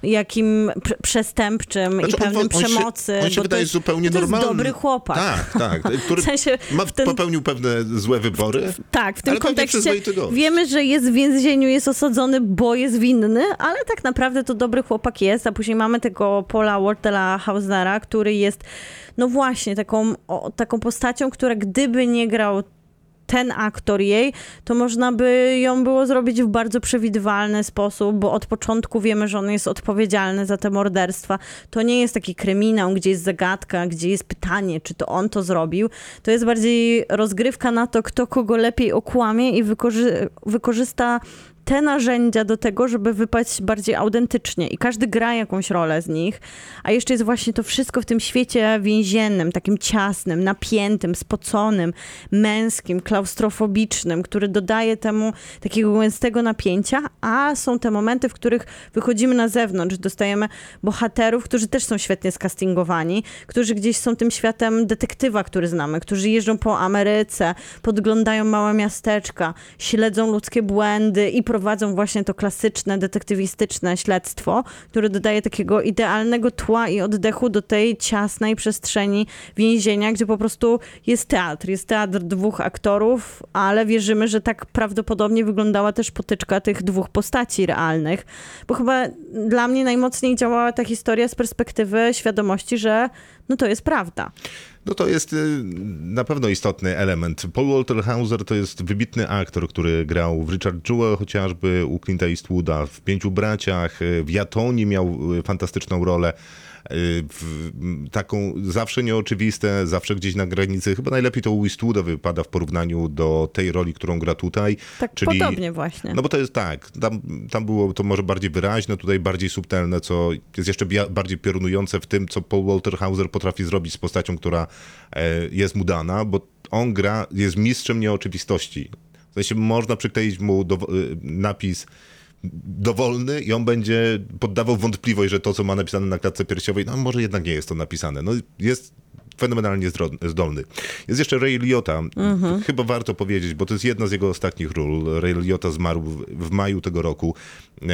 jakim pr- przestępczym Znaczy, i on- pewnym on się- przemocy. On się bo to wydaje jest, zupełnie to normalny. jest dobry chłopak. Tak, tak. Który W sensie ma, w ten- popełnił pewne złe wybory. Tak, w tym kontekście wiemy, że jest w więzieniu, jest osadzony, bo jest winny, ale tak naprawdę to dobry chłopak jest, a później mamy tego Paula Waltera Hausnera, który jest, no właśnie, taką, o, taką postacią, która gdyby nie grał ten aktor jej, to można by ją było zrobić w bardzo przewidywalny sposób, bo od początku wiemy, że on jest odpowiedzialny za te morderstwa. To nie jest taki kryminał, gdzie jest zagadka, gdzie jest pytanie, czy to on to zrobił. To jest bardziej rozgrywka na to, kto kogo lepiej okłamie i wykorzy- wykorzysta te narzędzia do tego, żeby wypaść bardziej autentycznie. I każdy gra jakąś rolę z nich, a jeszcze jest właśnie to wszystko w tym świecie więziennym, takim ciasnym, napiętym, spoconym, męskim, klaustrofobicznym, który dodaje temu takiego gęstego napięcia, a są te momenty, w których wychodzimy na zewnątrz, dostajemy bohaterów, którzy też są świetnie skastingowani, którzy gdzieś są tym światem detektywa, który znamy, którzy jeżdżą po Ameryce, podglądają małe miasteczka, śledzą ludzkie błędy i prowadzą właśnie to klasyczne, detektywistyczne śledztwo, które dodaje takiego idealnego tła i oddechu do tej ciasnej przestrzeni więzienia, gdzie po prostu jest teatr. Jest teatr dwóch aktorów, ale wierzymy, że tak prawdopodobnie wyglądała też potyczka tych dwóch postaci realnych. Bo chyba dla mnie najmocniej działała ta historia z perspektywy świadomości, że no to jest prawda. No to jest y, na pewno istotny element. Paul Walter Hauser to jest wybitny aktor, który grał w Richard Jewell chociażby, u Clint'a Eastwooda, w Pięciu Braciach, y, w Jatonii miał y, fantastyczną rolę. Y, taką zawsze nieoczywiste, zawsze gdzieś na granicy. Chyba najlepiej to u Eastwooda wypada w porównaniu do tej roli, którą gra tutaj. Tak czyli, podobnie właśnie. No bo to jest tak, tam, tam było to może bardziej wyraźne, tutaj bardziej subtelne, co jest jeszcze bardziej piorunujące w tym, co Paul Walter Hauser potrafi zrobić z postacią, która e, jest mu dana, bo on gra, jest mistrzem nieoczywistości. W sensie można przykleić mu do, napis dowolny i on będzie poddawał wątpliwość, że to, co ma napisane na klatce piersiowej, no może jednak nie jest to napisane. No jest fenomenalnie zdolny. Jest jeszcze Ray Liotta. Chyba warto powiedzieć, bo to jest jedna z jego ostatnich ról. Ray Liotta zmarł w, w maju tego roku, e,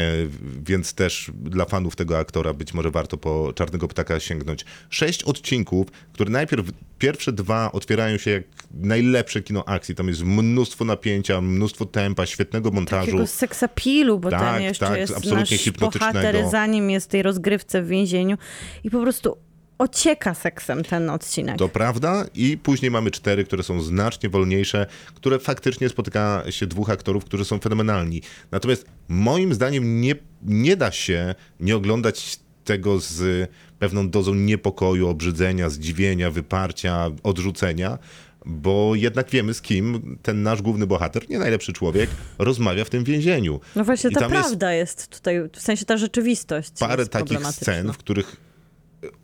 więc też dla fanów tego aktora być może warto po Czarnego Ptaka sięgnąć. Sześć odcinków, które najpierw pierwsze dwa otwierają się jak najlepsze kino akcji. Tam jest mnóstwo napięcia, mnóstwo tempa, świetnego montażu. Takiego seksapilu, bo Tak, tam jeszcze tak, jest absolutnie nasz bohater, zanim jest w tej rozgrywce w więzieniu i po prostu ocieka seksem ten odcinek. To prawda i później mamy cztery, które są znacznie wolniejsze, które faktycznie spotyka się dwóch aktorów, którzy są fenomenalni. Natomiast moim zdaniem nie, nie da się nie oglądać tego z pewną dozą niepokoju, obrzydzenia, zdziwienia, wyparcia, odrzucenia, bo jednak wiemy z kim ten nasz główny bohater, nie najlepszy człowiek, rozmawia w tym więzieniu. No właśnie I ta tam jest prawda jest... tutaj, w sensie ta rzeczywistość parę takich scen, w których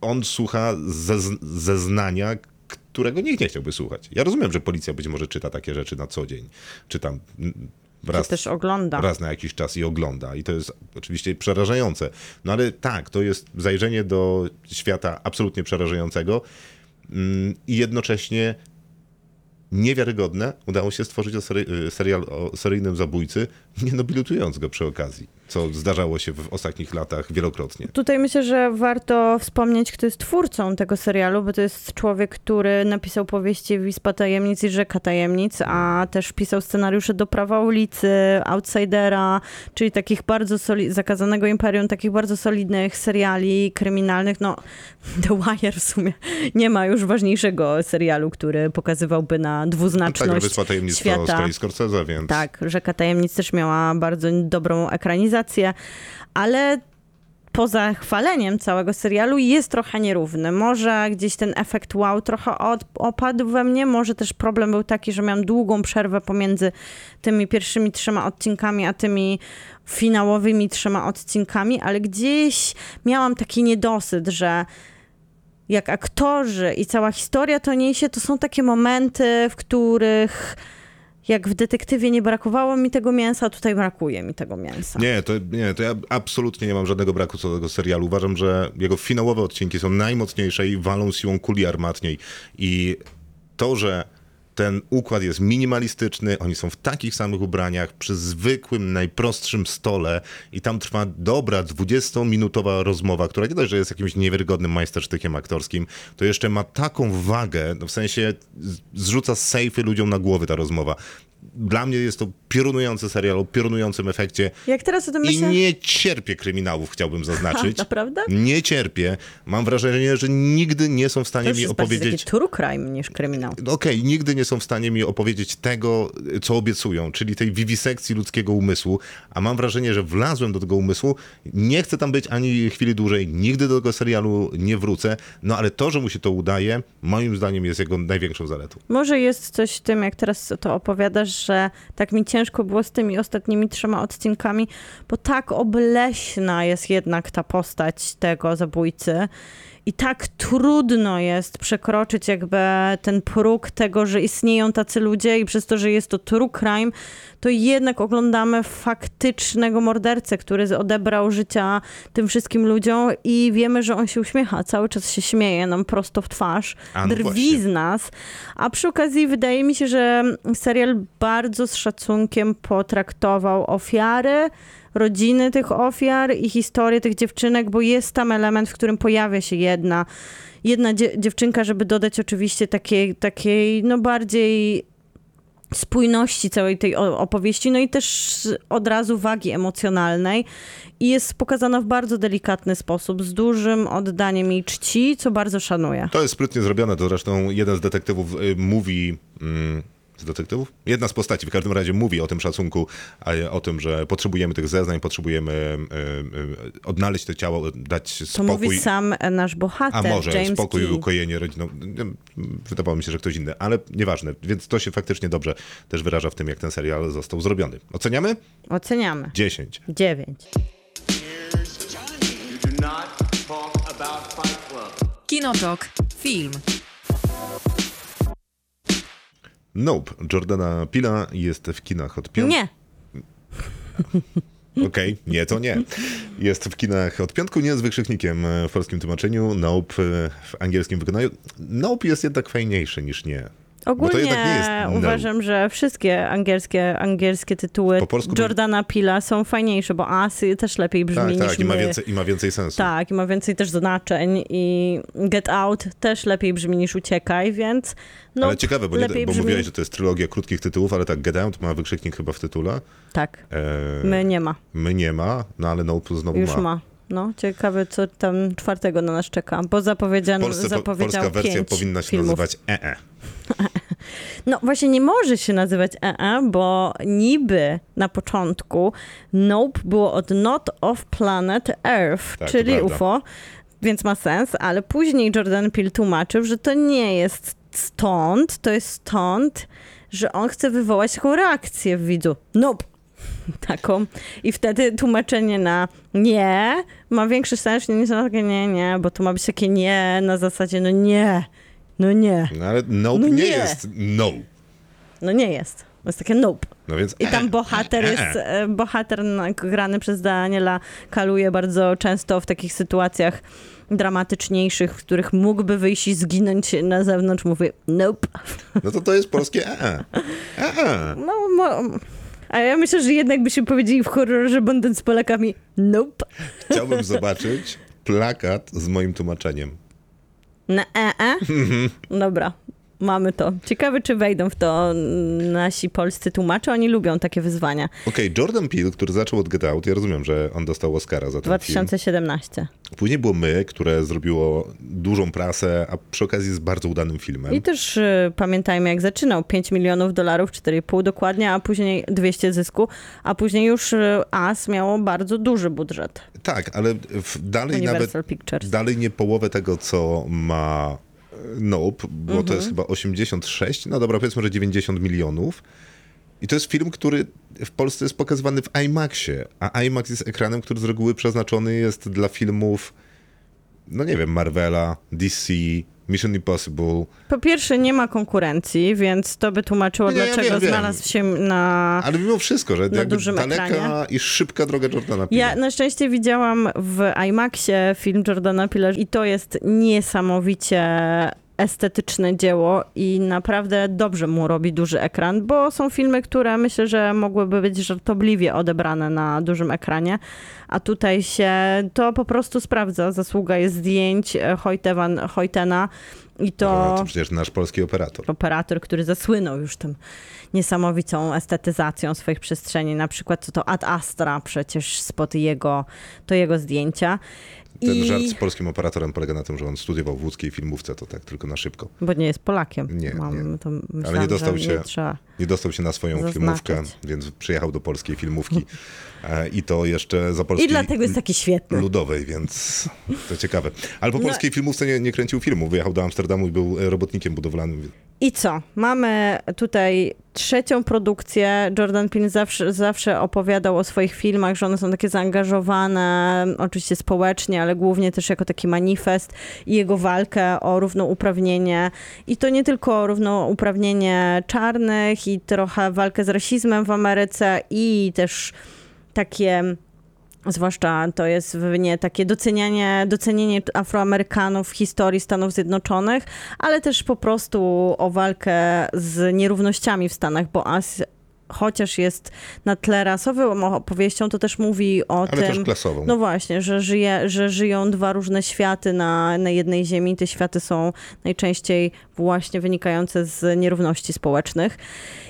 on słucha zez- zeznania, którego nikt nie chciałby słuchać. Ja rozumiem, że policja być może czyta takie rzeczy na co dzień. Czytam mm, raz, Czy też ogląda. raz na jakiś czas i ogląda. I to jest oczywiście przerażające. No ale tak, to jest zajrzenie do świata absolutnie przerażającego mm, i jednocześnie niewiarygodne, udało się stworzyć o seri serial o seryjnym zabójcy, nie nobilitując go przy okazji, co zdarzało się w ostatnich latach wielokrotnie. Tutaj myślę, że warto wspomnieć, kto jest twórcą tego serialu, bo to jest człowiek, który napisał powieści Wispa Tajemnic i Rzeka Tajemnic, a też pisał scenariusze do Prawa ulicy, Outsidera, czyli takich bardzo soli- Zakazanego Imperium, takich bardzo solidnych seriali kryminalnych. No, The Wire w sumie nie ma już ważniejszego serialu, który pokazywałby na Tak, no dwuznaczność Wyspa Tajemnic to świata. kolei Scorsese, więc... Tak, Rzeka Tajemnic też miała bardzo dobrą ekranizację, ale poza chwaleniem całego serialu jest trochę nierówny. Może gdzieś ten efekt wow trochę od, opadł we mnie, może też problem był taki, że miałam długą przerwę pomiędzy tymi pierwszymi trzema odcinkami, a tymi finałowymi trzema odcinkami, ale gdzieś miałam taki niedosyt, że jak aktorzy i cała historia to niesie, to są takie momenty, w których jak w detektywie nie brakowało mi tego mięsa, tutaj brakuje mi tego mięsa. Nie, to, nie, to ja absolutnie nie mam żadnego braku co do tego serialu. Uważam, że jego finałowe odcinki są najmocniejsze i walą siłą kuli armatniej. I to, że ten układ jest minimalistyczny, oni są w takich samych ubraniach, przy zwykłym, najprostszym stole i tam trwa dobra 20-minutowa rozmowa, która nie dość, że jest jakimś niewiarygodnym majstersztykiem aktorskim, to jeszcze ma taką wagę, no w sensie zrzuca sejfy ludziom na głowy ta rozmowa. Dla mnie jest to piorunujący serial o piorunującym efekcie Jak teraz o tym i myślę... nie cierpię kryminałów, chciałbym zaznaczyć. Naprawdę? Nie cierpię. Mam wrażenie, że nigdy nie są w To stanie mi jest opowiedzieć... taki true crime niż kryminał. Okej, nigdy nie są w stanie mi opowiedzieć tego, co obiecują, czyli tej wiwisekcji ludzkiego umysłu, a mam wrażenie, że wlazłem do tego umysłu, nie chcę tam być ani chwili dłużej, nigdy do tego serialu nie wrócę, no ale to, że mu się to udaje, moim zdaniem jest jego największą zaletą. Może jest coś w tym, jak teraz to opowiadasz, że tak mi ciężko było z tymi ostatnimi trzema odcinkami, bo tak obleśna jest jednak ta postać tego zabójcy. I tak trudno jest przekroczyć jakby ten próg tego, że istnieją tacy ludzie i przez to, że jest to true crime, to jednak oglądamy faktycznego mordercę, który odebrał życia tym wszystkim ludziom i wiemy, że on się uśmiecha, cały czas się śmieje nam prosto w twarz, A, no drwi właśnie. z nas. A przy okazji wydaje mi się, że serial bardzo z szacunkiem potraktował ofiary, rodziny tych ofiar i historię tych dziewczynek, bo jest tam element, w którym pojawia się jedna, jedna dzie- dziewczynka, żeby dodać oczywiście takiej, takiej no bardziej spójności całej tej opowieści, no i też od razu wagi emocjonalnej i jest pokazana w bardzo delikatny sposób, z dużym oddaniem jej czci, co bardzo szanuję. To jest sprytnie zrobione, to zresztą jeden z detektywów y, mówi... Mm, z detektywów? Jedna z postaci w każdym razie mówi o tym szacunku, o tym, że potrzebujemy tych zeznań, potrzebujemy y, y, odnaleźć to ciało, dać To spokój. mówi sam e, nasz bohater, A może James spokój i Key. ukojenie rodziną. Wydawało mi się, że ktoś inny, ale nieważne. Więc to się faktycznie dobrze też wyraża w tym, jak ten serial został zrobiony. Oceniamy? Oceniamy. 10. Dziewięć. You do not talk about Fight Club. Kinotok. Film. Nope. Jordana Pila jest w kinach od piątku. Nie. Okej, nie, to nie. Jest w kinach od piątku, nie z wykrzyknikiem e, w polskim tłumaczeniu. Nope e, w angielskim wykonaniu. Nope jest jednak fajniejszy niż nie. Ogólnie jednak nie jest no. uważam, że wszystkie angielskie, angielskie tytuły Jordana Pila są fajniejsze, bo Asy też lepiej brzmi Tak, niż tak, i ma, my. więcej, i ma więcej sensu. Tak, i ma więcej też znaczeń i Get Out też lepiej brzmi niż Uciekaj, więc no ale ciekawe, bo, nie, bo brzmi. mówiłeś, że to jest trylogia krótkich tytułów, ale tak, Get Out ma wykrzyknik chyba w tytule. Tak, E, my nie ma, my nie ma, no ale Nope znowu już ma. No, ciekawe, co tam czwartego na nas czeka, bo zapowiedziano, Polsce, zapowiedział polska wersja powinna się filmów. nazywać E EE. No właśnie nie może się nazywać EE, bo niby na początku Nope było od Not of Planet Earth, Tak, czyli. UFO, więc ma sens, ale później Jordan Peele tłumaczył, że to nie jest stąd, to jest stąd, że on chce wywołać taką reakcję w widzu. Nope. Taką. I wtedy tłumaczenie na nie ma większy sens niż na takie nie, nie, bo to ma być takie nie na zasadzie no nie, no nie. No ale Nope No nie. nie. jest No. No nie jest. To jest takie nope. No więc I tam e, bohater e, jest, e. e, bohater grany przez Daniela kaluje bardzo często w takich sytuacjach dramatyczniejszych, w których mógłby wyjść i zginąć na zewnątrz, mówi nope. No to to jest polskie e, e. e, e. No, mo- a ja myślę, że jednak byśmy powiedzieli w horrorze będąc Polakami nope. Chciałbym zobaczyć plakat z moim tłumaczeniem. Na e, e? Dobra, mamy to. Ciekawe, czy wejdą w to nasi polscy tłumacze. Oni lubią takie wyzwania. Okej, Jordan Peele, który zaczął od Get Out, ja rozumiem, że on dostał Oscara za ten film. 2017. Później było My, które zrobiło dużą prasę, a przy okazji jest bardzo udanym filmem. I też y, pamiętajmy, jak zaczynał. 5 milionów dolarów, 4,5 dokładnie, a później 200 zysku, a później już y, As miało bardzo duży budżet. Tak, ale w, dalej Universal nawet Pictures. dalej nie połowę tego, co ma Nope, bo to Mhm. jest chyba 86, no dobra, powiedzmy, że 90 milionów. I to jest film, który w Polsce jest pokazywany w IMAXie, a IMAX jest ekranem, który z reguły przeznaczony jest dla filmów, no nie wiem, Marvela, DC, Mission Impossible, Po pierwsze, nie ma konkurencji, więc to by tłumaczyło, Nie, ja dlaczego wiem, wiem. znalazł się na... ale mimo wszystko, że jakby dużym daleka ekranie. i szybka droga Jordana Peele'a. Ja na szczęście widziałam w IMAXie film Jordana Peele i to jest niesamowicie estetyczne dzieło i naprawdę dobrze mu robi duży ekran, bo są filmy, które myślę, że mogłyby być żartobliwie odebrane na dużym ekranie, a tutaj się to po prostu sprawdza. Zasługa jest zdjęć e, Hoytewan, Hoytena i to... No, to przecież nasz polski operator. operator, który zasłynął już tym niesamowitą estetyzacją swoich przestrzeni. Na przykład to Ad Astra przecież spod jego, to jego zdjęcia. Ten I- żart z polskim operatorem polega na tym, że on studiował w łódzkiej filmówce, to tak tylko na szybko. Bo nie jest Polakiem. Nie, Mam, nie. To Ale myślałam, nie dostał się, Nie trzeba. Nie dostał się na swoją Zaznaczyć. filmówkę, więc przyjechał do polskiej filmówki e, i to jeszcze za polskiej I dlatego jest taki świetny. ludowej, więc to ciekawe. Ale po No- polskiej filmówce nie, nie kręcił filmu, wyjechał do Amsterdamu i był robotnikiem budowlanym. I co? Mamy tutaj trzecią produkcję. Jordan Peele zawsze, zawsze opowiadał o swoich filmach, że one są takie zaangażowane, oczywiście społecznie, ale głównie też jako taki manifest i jego walkę o równouprawnienie. I to nie tylko o równouprawnienie czarnych i trochę walkę z rasizmem w Ameryce i też takie zwłaszcza to jest nie takie docenianie, docenienie Afroamerykanów w historii Stanów Zjednoczonych, ale też po prostu o walkę z nierównościami w Stanach, bo chociaż jest na tle rasowym opowieścią, to też mówi o Ale tym... też klasową. No właśnie, że, żyje, że żyją dwa różne światy na, na jednej ziemi. Te światy są najczęściej właśnie wynikające z nierówności społecznych.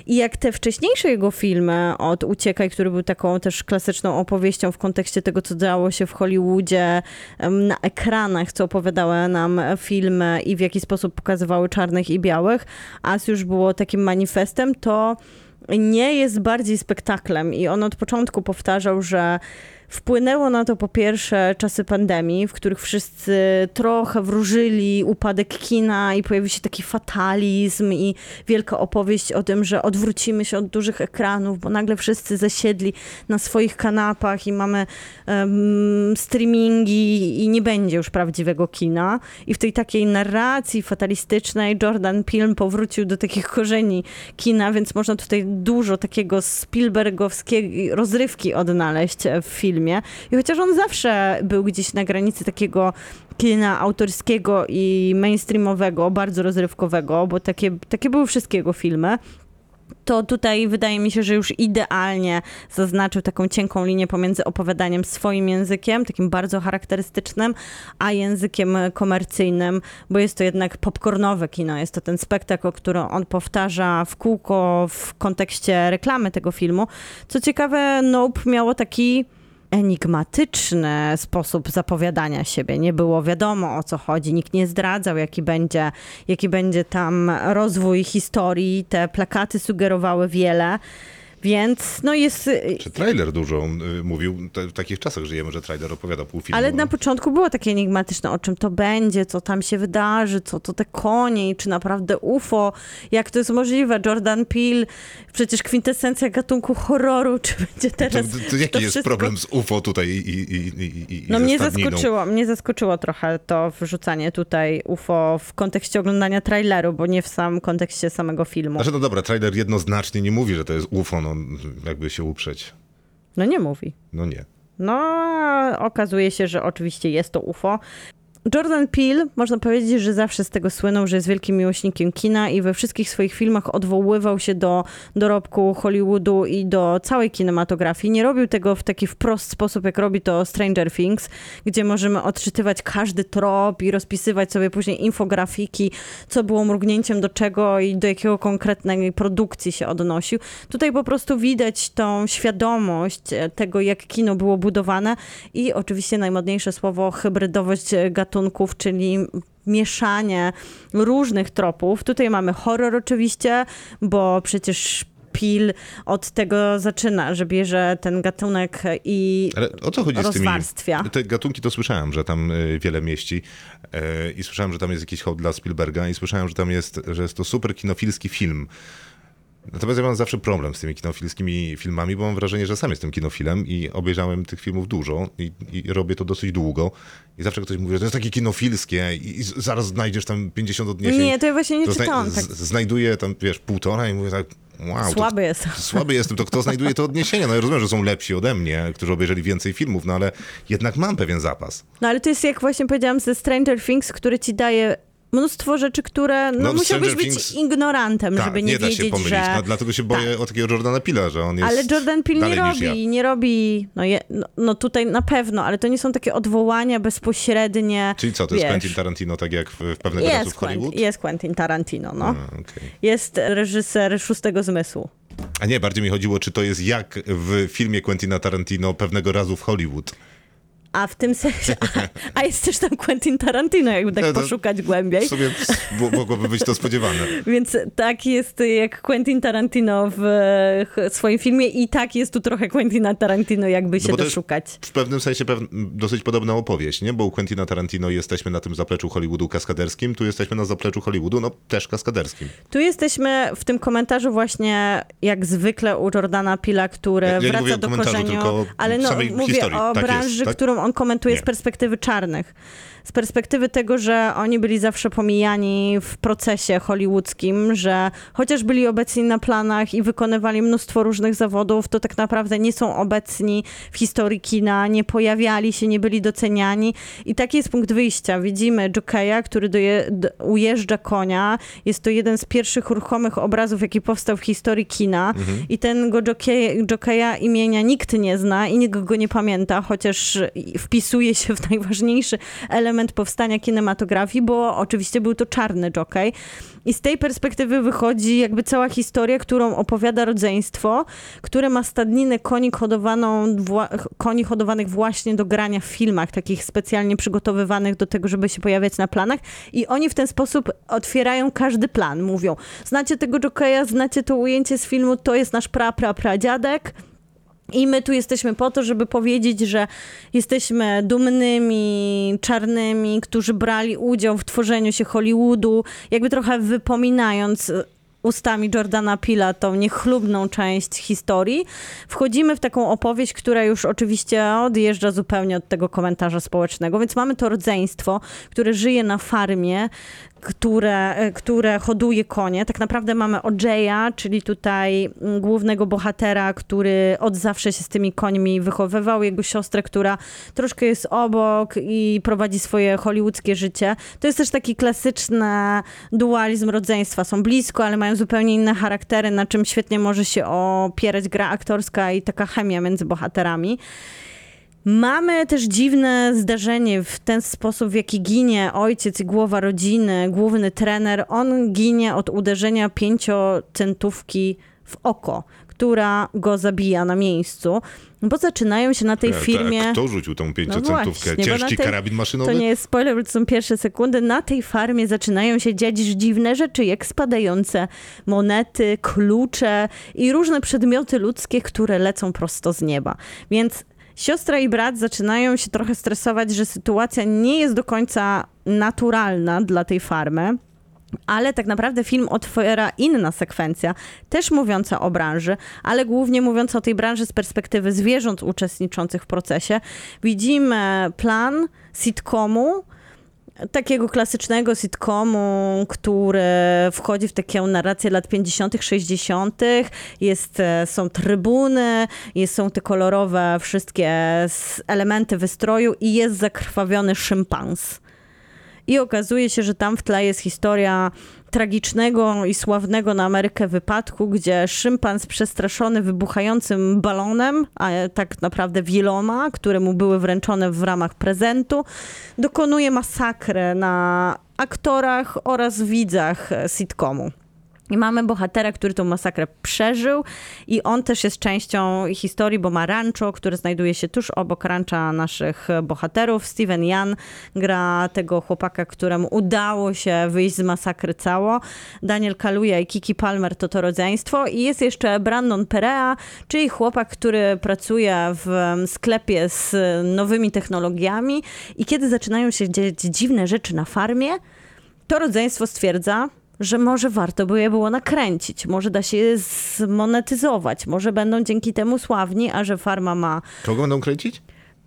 I jak te wcześniejsze jego filmy od Uciekaj, który był taką też klasyczną opowieścią w kontekście tego, co działo się w Hollywoodzie na ekranach, co opowiadały nam filmy i w jaki sposób pokazywały czarnych i białych, As już było takim manifestem, to nie jest bardziej spektaklem i on od początku powtarzał, że wpłynęło na to po pierwsze czasy pandemii, w których wszyscy trochę wróżyli upadek kina i pojawił się taki fatalizm i wielka opowieść o tym, że odwrócimy się od dużych ekranów, bo nagle wszyscy zasiedli na swoich kanapach i mamy em, streamingi i nie będzie już prawdziwego kina. I w tej takiej narracji fatalistycznej Jordan Peele powrócił do takich korzeni kina, więc można tutaj dużo takiego Spielbergowskiej rozrywki odnaleźć w filmie. I chociaż on zawsze był gdzieś na granicy takiego kina autorskiego i mainstreamowego, bardzo rozrywkowego, bo takie, takie były wszystkie jego filmy, to tutaj wydaje mi się, że już idealnie zaznaczył taką cienką linię pomiędzy opowiadaniem swoim językiem, takim bardzo charakterystycznym, a językiem komercyjnym, bo jest to jednak popcornowe kino. Jest to ten spektakl, który on powtarza w kółko w kontekście reklamy tego filmu. Co ciekawe, Nope miało taki enigmatyczny sposób zapowiadania siebie. Nie było wiadomo o co chodzi, nikt nie zdradzał, jaki będzie, jaki będzie tam rozwój historii. Te plakaty sugerowały wiele. Więc no jest. Czy trailer dużo y, mówił, w takich czasach żyjemy, że trailer opowiada pół filmu. Ale na początku było takie enigmatyczne, o czym to będzie, co tam się wydarzy, co to te konie, i czy naprawdę UFO, jak to jest możliwe. Jordan Peele, przecież kwintesencja gatunku horroru, czy będzie to, teraz. to, to jaki to jest wszystko- problem z UFO tutaj i, i, i, i, No mnie zaskoczyło, mnie zaskoczyło trochę to wrzucanie tutaj UFO w kontekście oglądania traileru, bo nie w samym kontekście samego filmu. Znaczy, no dobra, trailer jednoznacznie nie mówi, że to jest UFO, no jakby się uprzeć. No nie mówi. No nie. No, okazuje się, że oczywiście jest to UFO. Jordan Peele, można powiedzieć, że zawsze z tego słynął, że jest wielkim miłośnikiem kina i we wszystkich swoich filmach odwoływał się do dorobku Hollywoodu i do całej kinematografii. Nie robił tego w taki wprost sposób, jak robi to Stranger Things, gdzie możemy odczytywać każdy trop i rozpisywać sobie później infografiki, co było mrugnięciem do czego i do jakiego konkretnej produkcji się odnosił. Tutaj po prostu widać tą świadomość tego, jak kino było budowane i oczywiście najmodniejsze słowo hybrydowość e, gatunków, czyli mieszanie różnych tropów. Tutaj mamy horror oczywiście, bo przecież Pil od tego zaczyna, że bierze ten gatunek i Ale o co chodzi z tymi... rozwarstwia. Te gatunki to słyszałem, że tam y, wiele mieści y, i słyszałem, że tam jest jakiś hołd dla Spielberga i słyszałem, że tam jest, że jest to super kinofilski film. Natomiast ja mam zawsze problem z tymi kinofilskimi filmami, bo mam wrażenie, że sam jestem kinofilem i obejrzałem tych filmów dużo i, i robię to dosyć długo. I zawsze ktoś mówi, że to jest takie kinofilskie i, i zaraz znajdziesz tam 50 odniesień. Nie, to ja właśnie nie To czytałam tak. z- Znajduję tam, wiesz, półtora i mówię tak, wow. to- Słaby jest. Słaby jestem, to kto znajduje te odniesienia? No ja rozumiem, że są lepsi ode mnie, którzy obejrzeli więcej filmów, no ale jednak mam pewien zapas. No ale to jest jak właśnie powiedziałam ze Stranger Things, który ci daje mnóstwo rzeczy, które no, No, musiałbyś Stranger być Things- ignorantem, Tak, żeby nie, nie, da się wiedzieć, pomylić. że... No, dlatego się boję o takiego Jordana Pila, że on jest Ale Jordan Peele nie niż ja. robi, nie robi, no, je, no, no tutaj na pewno, ale to nie są takie odwołania bezpośrednie. Czyli co, to jest wiesz. Quentin Tarantino, tak jak w, w pewnego razu Jest, w Hollywood? Quentin, jest Quentin Tarantino, no. A, okej. Jest reżyser Szóstego Zmysłu. A nie, bardziej mi chodziło, czy to jest jak w filmie Quentina Tarantino pewnego razu w Hollywood. A w tym sensie, a, a jest też tam Quentin Tarantino, jakby tak No to- poszukać głębiej. W sumie mogłoby być to spodziewane. Więc tak jest jak Quentin Tarantino w swoim filmie i tak jest tu trochę Quentina Tarantino, jakby się No to jest doszukać. W pewnym sensie pew... dosyć podobna opowieść, nie? Bo u Quentina Tarantino jesteśmy na tym zapleczu Hollywoodu kaskaderskim, tu jesteśmy na zapleczu Hollywoodu, no też kaskaderskim. Tu jesteśmy w tym komentarzu właśnie jak zwykle u Jordana Pila, który Ja- ja wraca do korzeniu, tylko ale no, mówię historii. o Tak jest, branży, tak? którą on komentuje Nie. z perspektywy czarnych. Z perspektywy tego, że oni byli zawsze pomijani w procesie hollywoodzkim, że chociaż byli obecni na planach i wykonywali mnóstwo różnych zawodów, to tak naprawdę nie są obecni w historii kina, nie pojawiali się, nie byli doceniani. I taki jest punkt wyjścia. Widzimy Jokeja, który doje, ujeżdża konia. Jest to jeden z pierwszych ruchomych obrazów, jaki powstał w historii kina. I ten go jockey, Jokeja imienia nikt nie zna i nikt go nie pamięta, chociaż wpisuje się w najważniejszy element powstania kinematografii, bo oczywiście był to czarny jockey. I z tej perspektywy wychodzi jakby cała historia, którą opowiada rodzeństwo, które ma stadninę koni, hodowaną, koni hodowanych właśnie do grania w filmach, takich specjalnie przygotowywanych do tego, żeby się pojawiać na planach. I oni w ten sposób otwierają każdy plan. Mówią, znacie tego jokeja, znacie to ujęcie z filmu, to jest nasz pra, pra, pra dziadek. I my tu jesteśmy po to, żeby powiedzieć, że jesteśmy dumnymi, czarnymi, którzy brali udział w tworzeniu się Hollywoodu, jakby trochę wypominając e, ustami Jordana Pila tą niechlubną część historii. Wchodzimy w taką opowieść, która już oczywiście odjeżdża zupełnie od tego komentarza społecznego, więc mamy to rodzeństwo, które żyje na farmie, które, e, które hoduje konie. Tak naprawdę mamy Ojeya, czyli tutaj mm, głównego bohatera, który od zawsze się z tymi końmi wychowywał, jego siostrę, która troszkę jest obok i prowadzi swoje hollywoodzkie życie. To jest też taki klasyczny dualizm rodzeństwa. Są blisko, ale mają zupełnie inne charaktery, na czym świetnie może się opierać gra aktorska i taka chemia między bohaterami. Mamy też dziwne zdarzenie w ten sposób, w jaki ginie ojciec i głowa rodziny, główny trener. On ginie od uderzenia pięciocentówki w oko, która go zabija na miejscu, bo zaczynają się na tej E, firmie... Tak, kto rzucił tą pięciocentówkę? na Ciężki tej- karabin maszynowy? To nie jest spoiler, bo to są pierwsze sekundy. Na tej farmie zaczynają się dziać dziwne rzeczy, jak spadające monety, klucze i różne przedmioty ludzkie, które lecą prosto z nieba. Więc siostra i brat zaczynają się trochę stresować, że sytuacja nie jest do końca naturalna dla tej farmy. Ale tak naprawdę film otwiera inna sekwencja, też mówiąca o branży, ale głównie mówiąca o tej branży z perspektywy zwierząt uczestniczących w procesie. Widzimy plan sitcomu, takiego klasycznego sitcomu, który wchodzi w taką narrację lat 50., 60. Jest, e, są trybuny, jest, są te kolorowe wszystkie elementy wystroju i jest zakrwawiony szympans. I okazuje się, że tam w tle jest historia tragicznego i sławnego na Amerykę wypadku, gdzie szympans przestraszony wybuchającym balonem, a tak naprawdę wieloma, które mu były wręczone w ramach prezentu, dokonuje masakry na aktorach oraz widzach sitcomu. I mamy bohatera, który tą masakrę przeżył i on też jest częścią historii, bo ma rancho, które znajduje się tuż obok rancha naszych bohaterów. Steven Yan gra tego chłopaka, któremu udało się wyjść z masakry cało. Daniel Kaluuya i Kiki Palmer to to rodzeństwo i jest jeszcze Brandon Perea, czyli chłopak, który pracuje w em, sklepie z nowymi technologiami i kiedy zaczynają się dziać dziwne rzeczy na farmie, to rodzeństwo stwierdza, że może warto by je było nakręcić, może da się je zmonetyzować, może będą dzięki temu sławni, a że farma ma Kogo będą kręcić?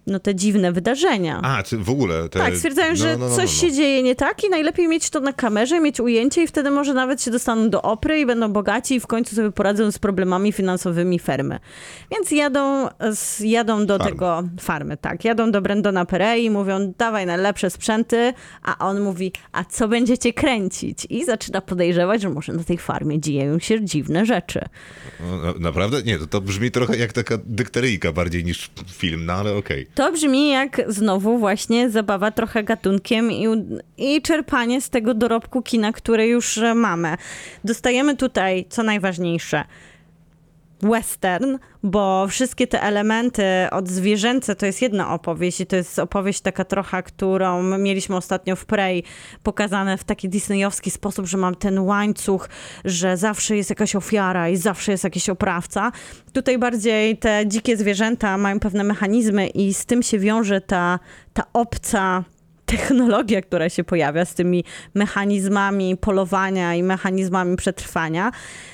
No, te dziwne wydarzenia. A, czy w ogóle te... tak, stwierdzają, no, że no, no, coś no, no. się dzieje nie tak i najlepiej mieć to na kamerze, mieć ujęcie i wtedy może nawet się dostaną do opry i będą bogaci i w końcu sobie poradzą z problemami finansowymi fermy. Więc jadą, z, jadą do Farmy. tego farmy, tak. Jadą do Brendona Perei i mówią, dawaj najlepsze sprzęty, a on mówi, a co będziecie kręcić? I zaczyna podejrzewać, że może na tej farmie dzieją się dziwne rzeczy. Na- naprawdę? Nie, to, to brzmi trochę jak taka dykteryjka bardziej niż film, no ale okej. To brzmi jak znowu właśnie zabawa trochę gatunkiem i, i czerpanie z tego dorobku kina, które już e, mamy. Dostajemy tutaj, co najważniejsze, western, bo wszystkie te elementy od zwierzęce to jest jedna opowieść i to jest opowieść taka trochę, którą mieliśmy ostatnio w Prey pokazane w taki disneyowski sposób, że mam ten łańcuch, że zawsze jest jakaś ofiara i zawsze jest jakiś oprawca. Tutaj bardziej te dzikie zwierzęta mają pewne mechanizmy i z tym się wiąże ta, ta obca technologia, która się pojawia z tymi mechanizmami polowania i mechanizmami przetrwania.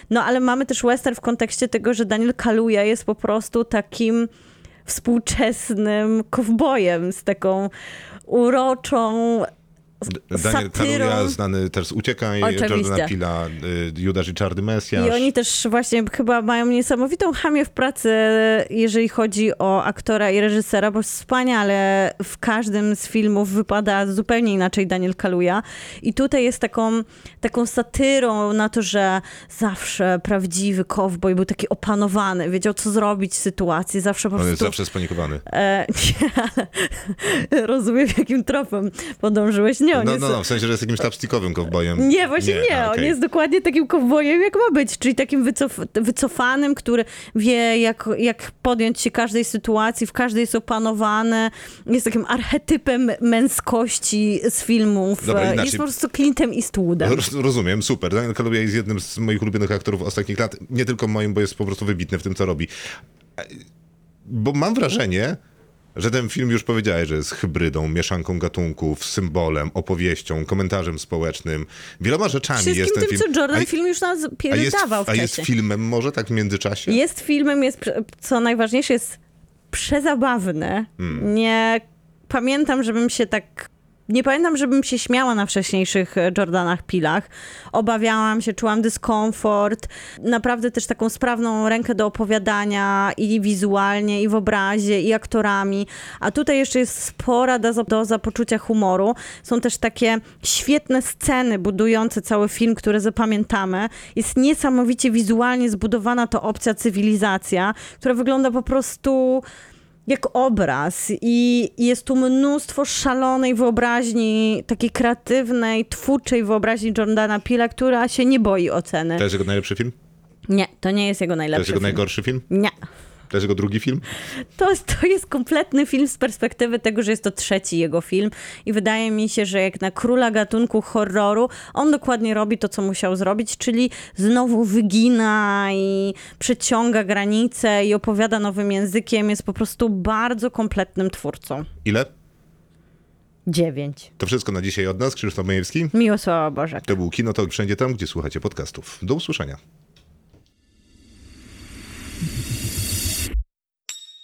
No ale mamy też western w kontekście tego, że Daniel Kaluuya jest po prostu takim współczesnym kowbojem z taką uroczą Daniel. Kaluuya, znany też z Uciekaj, Oczywiście. Jordana Pila, y, Judasz i Czarny Mesjasz. I oni też właśnie chyba mają niesamowitą chamię w pracy, jeżeli chodzi o aktora i reżysera, bo wspaniale w każdym z filmów wypada zupełnie inaczej Daniel Kaluuya. I tutaj jest taką, taką satyrą na to, że zawsze prawdziwy kowboj był taki opanowany, wiedział co zrobić w sytuacji, zawsze po On jest prostu... zawsze spanikowany. E, nie, rozumiem, jakim tropem podążyłeś. Nie, on No, jest... no, no, w sensie, że jest jakimś slapstickowym kowbojem. Nie, właśnie nie. a, On okej. jest dokładnie takim kowbojem, jak ma być, czyli takim wycof wycofanym, który wie, jak, jak podjąć się każdej sytuacji, w każdej jest opanowany. Jest takim archetypem męskości z filmów. Dobra, inaczej. jest po prostu Clintem Eastwoodem. Roz- Rozumiem, super. Daniel Kaluuya jest jednym z moich ulubionych aktorów ostatnich lat. Nie tylko moim, bo jest po prostu wybitny w tym, co robi. E, Bo mam wrażenie, że ten film już powiedziałeś, że jest hybrydą, mieszanką gatunków, symbolem, opowieścią, komentarzem społecznym, wieloma rzeczami Wszystkim jest ten tym, film. co Jordan a, film już nas a jest, a jest filmem może tak w międzyczasie? Jest filmem, jest, co najważniejsze, jest przezabawny. Hmm. Nie pamiętam, żebym się tak. Nie pamiętam, żebym się śmiała na wcześniejszych e, Jordanach Pilach. Obawiałam się, czułam dyskomfort. Naprawdę też taką sprawną rękę do opowiadania i wizualnie, i w obrazie, i aktorami. A tutaj jeszcze jest spora doza, doza poczucia humoru. Są też takie świetne sceny budujące cały film, które zapamiętamy. Jest niesamowicie wizualnie zbudowana to opcja cywilizacja, która wygląda po prostu jak obraz i jest tu mnóstwo szalonej wyobraźni, takiej kreatywnej, twórczej wyobraźni Jordana Pila, która się nie boi oceny. To jest jego najlepszy film? Nie, to nie jest jego To jest najlepszy jego film. najgorszy film? Nie. To jest jego drugi film? To jest, to jest kompletny film z perspektywy tego, że jest to trzeci jego film i wydaje mi się, że jak na króla gatunku horroru, on dokładnie robi to, co musiał zrobić, czyli znowu wygina i przeciąga granice i opowiada nowym językiem. Jest po prostu bardzo kompletnym twórcą. Ile? Dziewięć. To wszystko na dzisiaj od nas. Krzysztof Majewski. Miłosława Bożek. To był Kinotok wszędzie tam, gdzie słuchacie podcastów. Do usłyszenia.